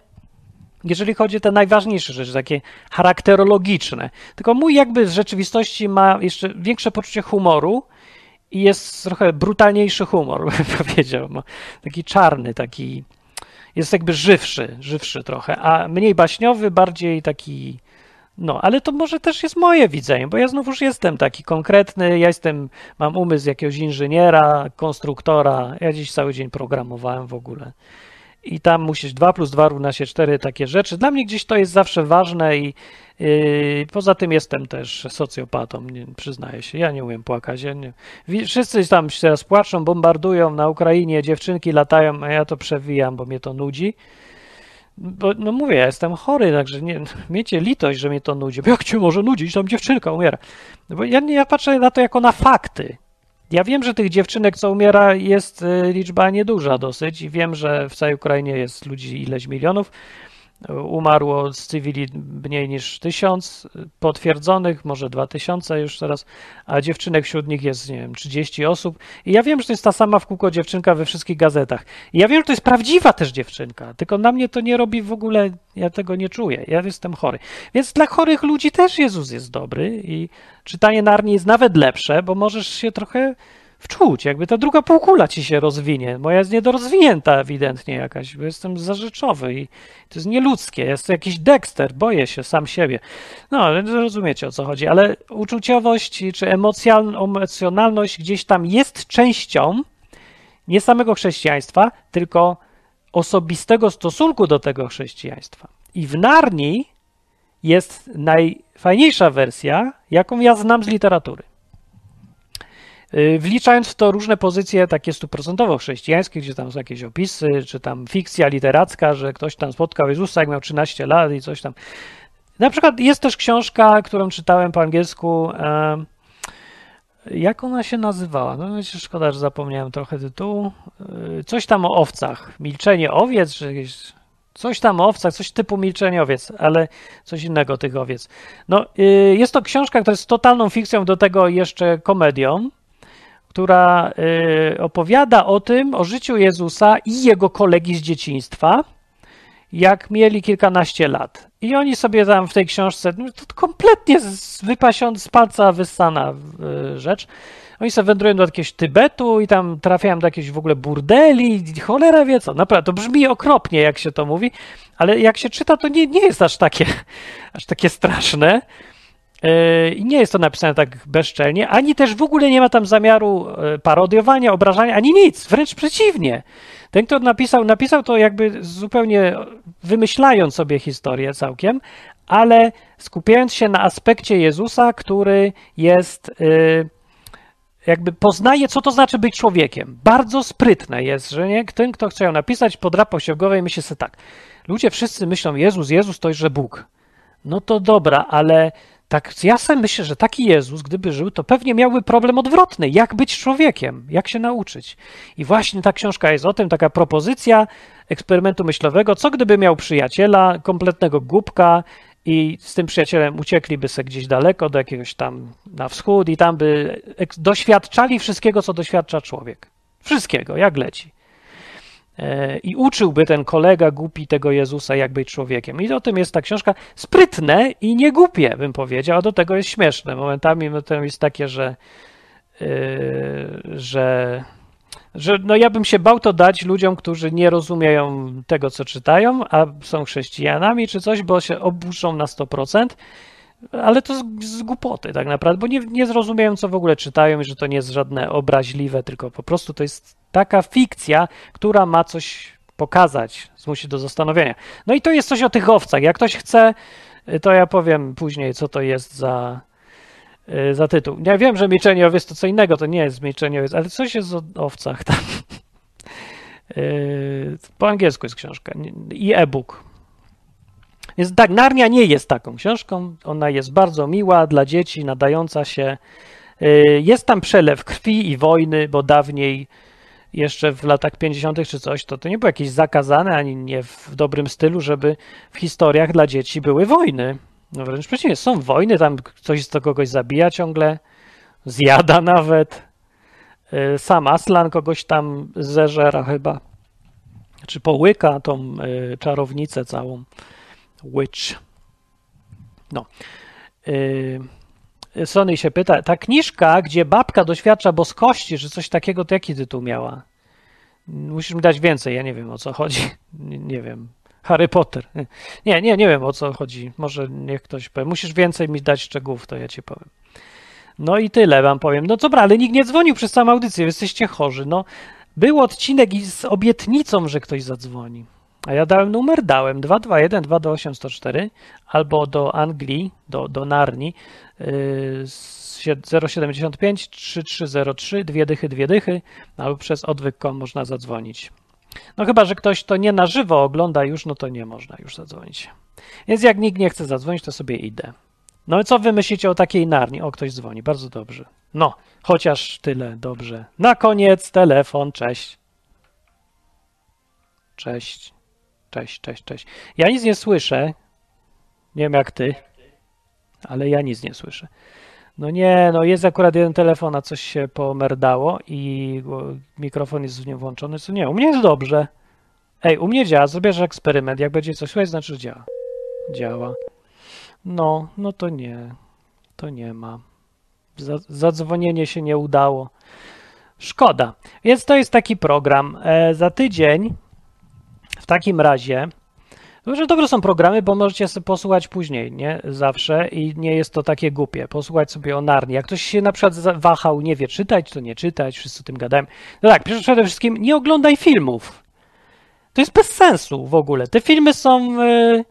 jeżeli chodzi o te najważniejsze rzeczy, takie charakterologiczne. Tylko mój jakby z rzeczywistości ma jeszcze większe poczucie humoru i jest trochę brutalniejszy humor, bym powiedział. Taki czarny, taki jest jakby żywszy, żywszy trochę, a mniej baśniowy, bardziej taki no, ale to może też jest moje widzenie, bo ja znowuż jestem taki konkretny, ja jestem, mam umysł jakiegoś inżyniera, konstruktora, ja dziś cały dzień programowałem w ogóle i tam musisz 2 plus 2 równa się 4, takie rzeczy. Dla mnie gdzieś to jest zawsze ważne i yy, poza tym jestem też socjopatą, nie, przyznaję się. Ja nie umiem płakać. Ja nie. Wszyscy tam się teraz płaczą, bombardują na Ukrainie, dziewczynki latają, a ja to przewijam, bo mnie to nudzi. Bo, no mówię, ja jestem chory, także nie, miejcie litość, że mnie to nudzi. Bo jak cię może nudzić, tam dziewczynka umiera. Bo ja, ja patrzę na to jako na fakty. Ja wiem, że tych dziewczynek, co umiera, jest y, liczba nieduża dosyć i wiem, że w całej Ukrainie jest ludzi ileś milionów. Umarło z cywili mniej niż tysiąc potwierdzonych, może dwa tysiące już teraz, a dziewczynek wśród nich jest, nie wiem, 30 osób. I ja wiem, że to jest ta sama w kółko dziewczynka we wszystkich gazetach. I ja wiem, że to jest prawdziwa też dziewczynka, tylko na mnie to nie robi w ogóle, ja tego nie czuję. Ja jestem chory. Więc dla chorych ludzi też Jezus jest dobry i czytanie Narni jest nawet lepsze, bo możesz się trochę wczuć, jakby ta druga półkula ci się rozwinie. Moja jest niedorozwinięta ewidentnie jakaś, bo jestem zarzeczowy i to jest nieludzkie. Jest jakiś Dexter, boję się sam siebie. No, ale rozumiecie o co chodzi, ale uczuciowość czy emocjonalność gdzieś tam jest częścią nie samego chrześcijaństwa, tylko osobistego stosunku do tego chrześcijaństwa. I w Narni jest najfajniejsza wersja, jaką ja znam z literatury. Y, wliczając w to różne pozycje takie stuprocentowo chrześcijańskie, gdzie tam są jakieś opisy, czy tam fikcja literacka, że ktoś tam spotkał Jezusa, jak miał 13 lat i coś tam. Na przykład jest też książka, którą czytałem po angielsku. Jak ona się nazywała? No szkoda, że zapomniałem trochę tytułu. Y, coś tam o owcach. Milczenie owiec, czy jakieś Coś tam o owcach, coś typu milczenie owiec, ale coś innego tych owiec. No, y, jest to książka, która jest totalną fikcją, do tego jeszcze komedią która y, opowiada o tym, o życiu Jezusa i jego kolegi z dzieciństwa, jak mieli kilkanaście lat. I oni sobie tam w tej książce, no to kompletnie wypasiąc z palca wyssana y, rzecz, oni sobie wędrują do jakiegoś Tybetu i tam trafiają do jakiejś w ogóle burdeli, cholera wie co. Naprawdę, to brzmi okropnie, jak się to mówi, ale jak się czyta, to nie, nie jest aż takie, aż takie straszne. E, I nie jest to napisane tak bezczelnie, ani też w ogóle nie ma tam zamiaru e, parodiowania, obrażania, ani nic, wręcz przeciwnie. Ten, kto napisał, napisał to jakby zupełnie wymyślając sobie historię całkiem, ale skupiając się na aspekcie Jezusa, który jest e, jakby poznaje, co to znaczy być człowiekiem. Bardzo sprytne jest, że nie? ten, kto chciał napisać, podrapał się w głowę i myśli sobie tak, ludzie wszyscy myślą, Jezus, Jezus to jest, że Bóg. No to dobra, ale tak, ja sobie myślę, że taki Jezus, gdyby żył, to pewnie miałby problem odwrotny. Jak być człowiekiem? Jak się nauczyć? I właśnie ta książka jest o tym, taka propozycja eksperymentu myślowego. Co gdyby miał przyjaciela, kompletnego głupka i z tym przyjacielem uciekliby sobie gdzieś daleko, do jakiegoś tam na wschód i tam by doświadczali wszystkiego, co doświadcza człowiek. Wszystkiego, jak leci. E, i uczyłby ten kolega głupi tego Jezusa, jak być człowiekiem. I o tym jest ta książka sprytne i nie głupie, bym powiedział, a do tego jest śmieszne. Momentami to jest takie, że, yy, że, że no ja bym się bał to dać ludziom, którzy nie rozumieją tego, co czytają, a są chrześcijanami czy coś, bo się oburzą na 100%. ale to z, z głupoty tak naprawdę, bo nie, nie zrozumieją, co w ogóle czytają i że to nie jest żadne obraźliwe, tylko po prostu to jest taka fikcja, która ma coś pokazać, zmusi do zastanowienia. No i to jest coś o tych owcach. Jak ktoś chce, to ja powiem później, co to jest za, y, za tytuł. Ja wiem, że Milczenie Owiec to co innego, to nie jest Milczenie Owiec, ale coś jest o owcach tam. Y, po angielsku jest książka i e-book. Więc tak, Narnia nie jest taką książką. Ona jest bardzo miła dla dzieci, nadająca się. Y, jest tam przelew krwi i wojny, bo dawniej, jeszcze w latach 50. czy coś, to, to nie było jakieś zakazane, ani nie w dobrym stylu, żeby w historiach dla dzieci były wojny. No wręcz przeciwnie, są wojny, tam ktoś z kogoś zabija ciągle, zjada nawet. Y, sam Aslan kogoś tam zeżera chyba, czy połyka tą y, czarownicę całą. Witch. No. Yy, Sony się pyta, ta kniżka, gdzie babka doświadcza boskości, czy coś takiego, to jaki tytuł miała? Musisz mi dać więcej, ja nie wiem o co chodzi. Nie, nie wiem. Harry Potter. Nie, nie, nie wiem o co chodzi. Może niech ktoś powie. Musisz więcej mi dać szczegółów, to ja ci powiem. No i tyle wam powiem. No dobra, ale nikt nie dzwonił przez całą audycję, jesteście chorzy. No, był odcinek z obietnicą, że ktoś zadzwoni. A ja dałem numer, dałem 221 228 104 albo do Anglii, do, do Narni yy, 075 3303, dwie dychy, dwie dychy, albo przez odwyk.com można zadzwonić. No chyba, że ktoś to nie na żywo ogląda już, no to nie można już zadzwonić. Więc jak nikt nie chce zadzwonić, to sobie idę. No i co wy myślicie o takiej Narni? O, ktoś dzwoni, bardzo dobrze. No, chociaż tyle, dobrze. Na koniec telefon, cześć. Cześć. Cześć, cześć, cześć. Ja nic nie słyszę. Nie wiem jak ty, ale ja nic nie słyszę. No nie, no jest akurat jeden telefon, a coś się pomerdało i mikrofon jest w nim włączony, co nie, u mnie jest dobrze. Ej, u mnie działa, zrobisz eksperyment, jak będzie coś słychać, znaczy, że działa. Działa. No, no to nie, to nie ma. Zadzwonienie się nie udało. Szkoda. Więc to jest taki program. E, za tydzień w takim razie, że dobre są programy, bo możecie sobie posłuchać później, nie? Zawsze i nie jest to takie głupie. Posłuchać sobie o Narni. Jak ktoś się na przykład wahał, nie wie czytać, to nie czytać, wszyscy o tym gadają. No tak, przede wszystkim nie oglądaj filmów. To jest bez sensu w ogóle. Te filmy są... Yy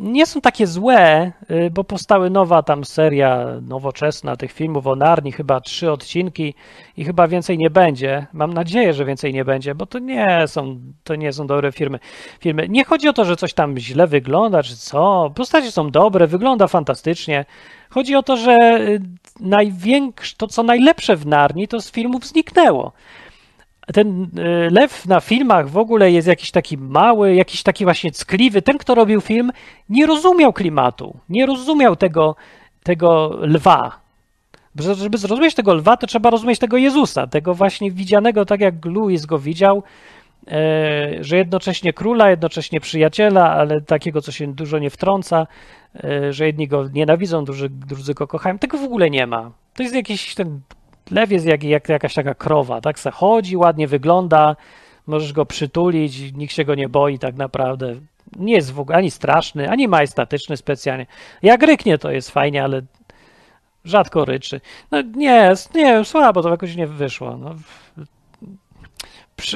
nie są takie złe, y, bo powstały nowa tam seria nowoczesna tych filmów o Narni, chyba trzy odcinki i chyba więcej nie będzie. Mam nadzieję, że więcej nie będzie, bo to nie są, to nie są dobre firmy, filmy. Nie chodzi o to, że coś tam źle wygląda, czy co. Postacie są dobre, wygląda fantastycznie. Chodzi o to, że y, to co najlepsze w Narni, to z filmów zniknęło ten y, lew na filmach w ogóle jest jakiś taki mały, jakiś taki właśnie ckliwy. Ten, kto robił film, nie rozumiał klimatu, nie rozumiał tego, tego lwa. Żeby zrozumieć tego lwa, to trzeba rozumieć tego Jezusa, tego właśnie widzianego tak, jak Louis go widział, e, że jednocześnie króla, jednocześnie przyjaciela, ale takiego, co się dużo nie wtrąca, e, że jedni go nienawidzą, drudzy, drudzy go kochają. Tego w ogóle nie ma. To jest jakiś ten lew jest jak, jak jakaś taka krowa, tak se chodzi, ładnie wygląda, możesz go przytulić, nikt się go nie boi tak naprawdę. Nie jest w ogóle ani straszny, ani majestatyczny specjalnie. Jak ryknie to jest fajnie, ale rzadko ryczy. No nie, nie, słabo to jakoś nie wyszło. No.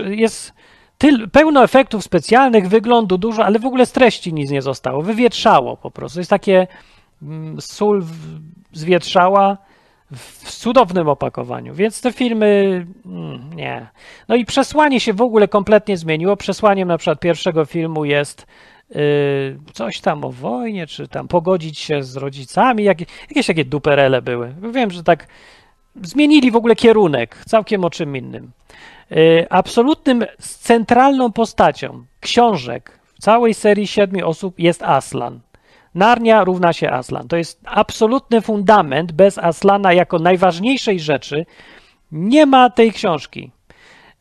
Jest tyl, pełno efektów specjalnych, wyglądu dużo, ale w ogóle z treści nic nie zostało. Wywietrzało po prostu. Jest takie mm, sól zwietrzała, w cudownym opakowaniu, więc te filmy mm, nie. No i przesłanie się w ogóle kompletnie zmieniło. Przesłaniem na przykład pierwszego filmu jest yy, coś tam o wojnie, czy tam pogodzić się z rodzicami, jak, jakieś takie duperele były. Wiem, że tak zmienili w ogóle kierunek, całkiem o czym innym. Yy, absolutnym, centralną postacią książek w całej serii siedmiu osób jest Aslan. Narnia równa się Aslan. To jest absolutny fundament. Bez Aslana jako najważniejszej rzeczy nie ma tej książki.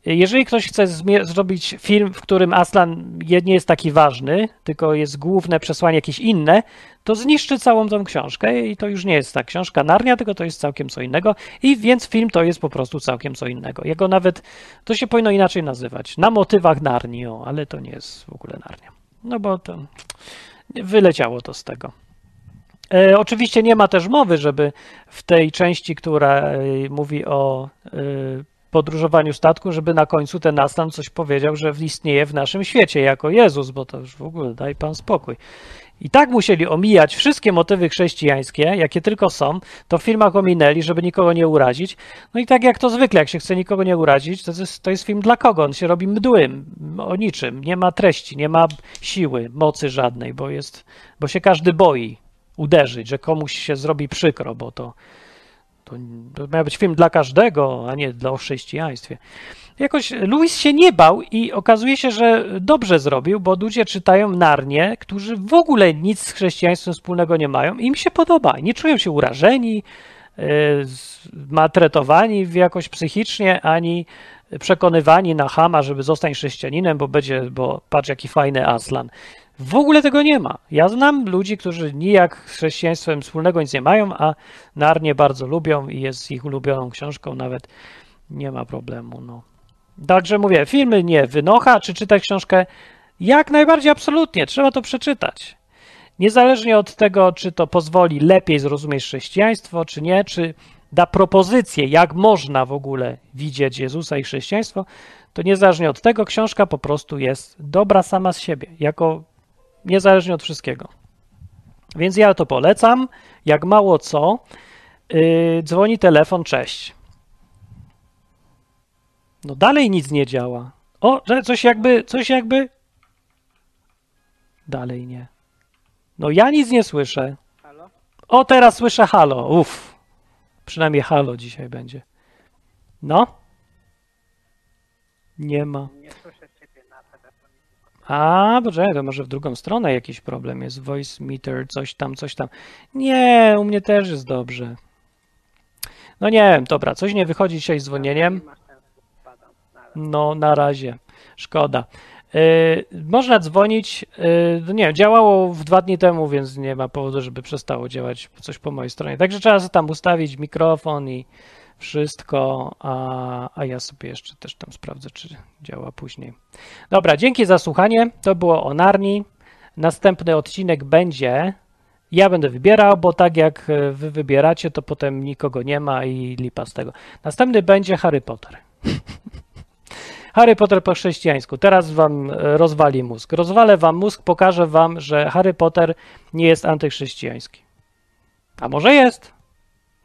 Jeżeli ktoś chce zrobić film, w którym Aslan nie jest taki ważny, tylko jest główne przesłanie jakieś inne, to zniszczy całą tą książkę i to już nie jest ta książka Narnia, tylko to jest całkiem co innego i więc film to jest po prostu całkiem co innego. Jego nawet, to się powinno inaczej nazywać, na motywach Narni, o, ale to nie jest w ogóle Narnia. No bo to wyleciało to z tego. E, oczywiście nie ma też mowy, żeby w tej części, która e, mówi o e, podróżowaniu statku, żeby na końcu ten Aslan coś powiedział, że istnieje w naszym świecie jako Jezus, bo to już w ogóle daj pan spokój. I tak musieli omijać wszystkie motywy chrześcijańskie, jakie tylko są, to w filmach ominęli, żeby nikogo nie urazić. No i tak jak to zwykle, jak się chce nikogo nie urazić, to jest, to jest film dla kogo? On się robi mdłym, o niczym, nie ma treści, nie ma siły, mocy żadnej, bo jest, bo się każdy boi uderzyć, że komuś się zrobi przykro, bo to, to, to miał być film dla każdego, a nie dla o chrześcijaństwie. Jakoś Louis się nie bał i okazuje się, że dobrze zrobił, bo ludzie czytają Narnię, którzy w ogóle nic z chrześcijaństwem wspólnego nie mają i im się podoba. Nie czują się urażeni, yy, maltretowani jakoś psychicznie, ani przekonywani na Hama, żeby zostać chrześcijaninem, bo będzie, bo patrz jaki fajny Aslan. W ogóle tego nie ma. Ja znam ludzi, którzy nijak z chrześcijaństwem wspólnego nic nie mają, a Narnię bardzo lubią i jest ich ulubioną książką, nawet nie ma problemu. No. Także mówię, filmy nie wynocha, czy czytać książkę? Jak najbardziej, absolutnie, trzeba to przeczytać. Niezależnie od tego, czy to pozwoli lepiej zrozumieć chrześcijaństwo, czy nie, czy da propozycję, jak można w ogóle widzieć Jezusa i chrześcijaństwo, to niezależnie od tego, książka po prostu jest dobra sama z siebie, jako niezależnie od wszystkiego. Więc ja to polecam. Jak mało co, yy, dzwoni telefon, cześć. No dalej nic nie działa. O, że coś jakby, coś jakby. Dalej nie. No ja nic nie słyszę. Halo? O, teraz słyszę halo. Uff. Przynajmniej halo dzisiaj będzie. No? Nie ma. Nie słyszę. A, poczekaj, to może w drugą stronę jakiś problem jest. Voice meter, coś tam, coś tam. Nie, u mnie też jest dobrze. No nie wiem, dobra, coś nie wychodzi dzisiaj z dzwonieniem. No, na razie. Szkoda. Yy, można dzwonić. Yy, nie działało w dwa dni temu, więc nie ma powodu, żeby przestało działać coś po mojej stronie. Także trzeba sobie tam ustawić mikrofon i wszystko, a, a ja sobie jeszcze też tam sprawdzę, czy działa później. Dobra, dzięki za słuchanie. To było o Narni. Następny odcinek będzie. Ja będę wybierał, bo tak jak e, wy wybieracie, to potem nikogo nie ma i lipa z tego. Następny będzie Harry Potter. Harry Potter po chrześcijańsku. Teraz wam e, rozwali mózg. Rozwalę wam mózg, pokażę wam, że Harry Potter nie jest antychrześcijański. A może jest?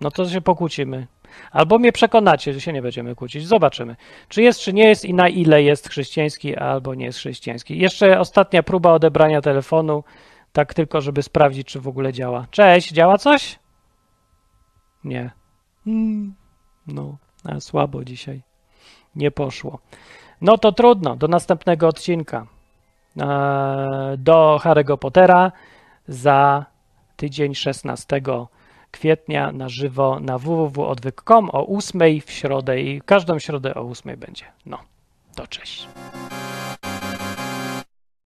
No to się pokłócimy. Albo mnie przekonacie, że się nie będziemy kłócić. Zobaczymy, czy jest, czy nie jest i na ile jest chrześcijański, albo nie jest chrześcijański. Jeszcze ostatnia próba odebrania telefonu, tak tylko, żeby sprawdzić, czy w ogóle działa. Cześć, działa coś? Nie. Mm, no, słabo dzisiaj. Nie poszło. No to trudno, do następnego odcinka. Eee, Do Harry'ego Pottera za tydzień 16 kwietnia na żywo na www.odwyk.com o 8 w środę i każdą środę o 8 będzie. No, to cześć.